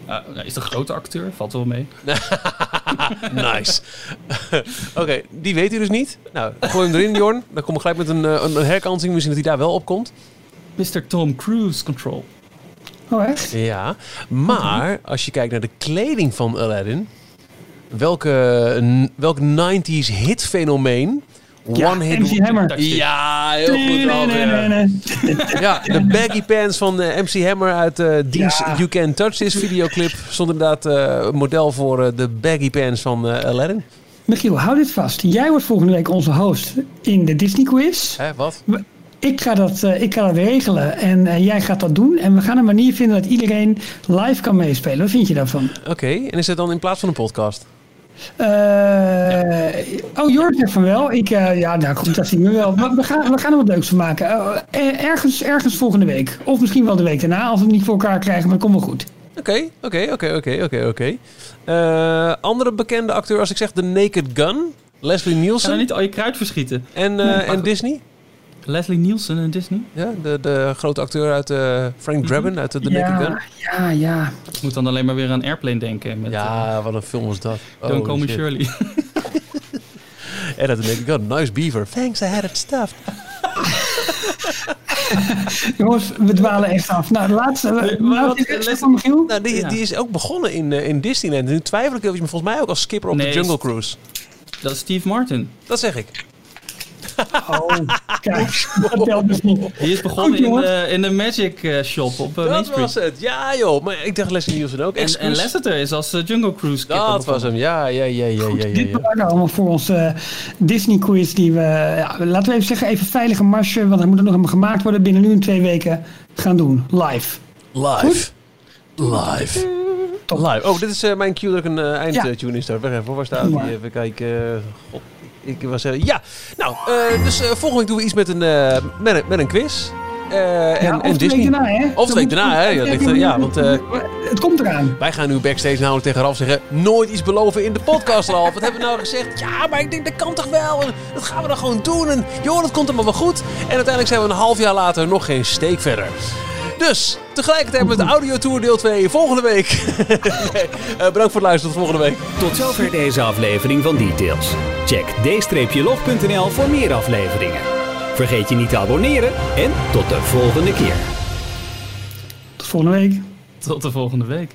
Uh, is de grote acteur? Valt wel mee. nice. Oké, okay, die weet u dus niet. Nou, gooi hem erin, Jorn. Dan kom ik gelijk met een, een, een herkansing. Misschien dat hij daar wel op komt. Mr. Tom Cruise Control. Oh, echt? Ja, maar als je kijkt naar de kleding van Aladdin, welke, welk 90s hitfenomeen? Ja, One hit MC Hammer. Ja, heel goed. Al, ja, de baggy pants van uh, MC Hammer uit uh, ja. You Can Touch This videoclip stond inderdaad uh, model voor de baggy pants van Aladdin. Michiel, hou dit vast. Jij wordt volgende week onze host in de Disney Quiz. Hé, wat? Ik ga, dat, uh, ik ga dat regelen en uh, jij gaat dat doen. En we gaan een manier vinden dat iedereen live kan meespelen. Wat vind je daarvan? Oké, okay. en is het dan in plaats van een podcast? Uh, ja. Oh, Jord zegt van wel. Ik, ja, nou goed, dat zien we wel. Maar we gaan, we gaan er wat leuks van maken. ergens, ergens volgende week. Of misschien wel de week daarna, als we het niet voor elkaar krijgen. Maar dat komt wel goed. Oké, oké, oké, oké, oké, oké. Andere bekende acteur, als ik zeg The Naked Gun. Leslie Nielsen. Ga niet al je kruid verschieten. En, nee, en Disney? Leslie Nielsen en Disney? Ja, de, de grote acteur uit uh, Frank Drebin uit The ja, Naked Gun. Ja, ja. Ik moet dan alleen maar weer aan Airplane denken. Met, ja, uh, wat een film was dat. Don't Call Me Shirley. en uit The Naked Gun. Nice beaver. Thanks, I had it stuffed. Jongens, we dwalen echt af. Nou, de laatste. Nee, maar wat, Les, van Michiel? Nou, die, ja. die is ook begonnen in, uh, in Disneyland. Nu twijfel ik, maar volgens mij ook als skipper op nee, de Jungle Cruise. Dat is Steve Martin. Dat zeg ik. Oh, kijk, dat telt dus niet. Die is begonnen Goed, in, de, in de Magic uh, Shop op uh, Dat Main Street. was het, ja joh. Maar ik dacht Leslie Nielsen ook. En, en Lasseter is als uh, Jungle Cruise Dat was hem, ja, ja, ja, ja. Goed, ja, ja, dit ja. waren allemaal voor onze Disney quiz die we, ja, laten we even zeggen, even veilige marsje, want hij moet er nog gemaakt worden binnen nu en twee weken gaan doen, live. Live. Goed? Live. Top. Live. Oh, dit is uh, mijn cue dat ik een uh, eindtune ja. instart. Wacht even, waar staat die? Even kijken. God. Ik was, uh, ja, nou, uh, dus uh, volgende week doen we iets met een, met een, met een quiz. ja, en, of en de Disney. week daarna, hè? Of de week daarna, hè? Ja, ligt, ja, want, het komt eraan. Wij gaan nu backstage namelijk tegen Ralf zeggen... nooit iets beloven in de podcast, Ralf. Wat hebben we nou gezegd? Ja, maar ik denk, dat kan toch wel? En dat gaan we dan gewoon doen. En joh, dat komt allemaal wel goed. En uiteindelijk zijn we een half jaar later nog geen steek verder. Dus, tegelijkertijd met de Audio Tour deel 2 volgende week. nee, uh, bedankt voor het luisteren. Tot volgende week. Tot zover deze aflevering van Details. Check d-log.nl voor meer afleveringen. Vergeet je niet te abonneren en tot de volgende keer. Tot volgende week. Tot de volgende week.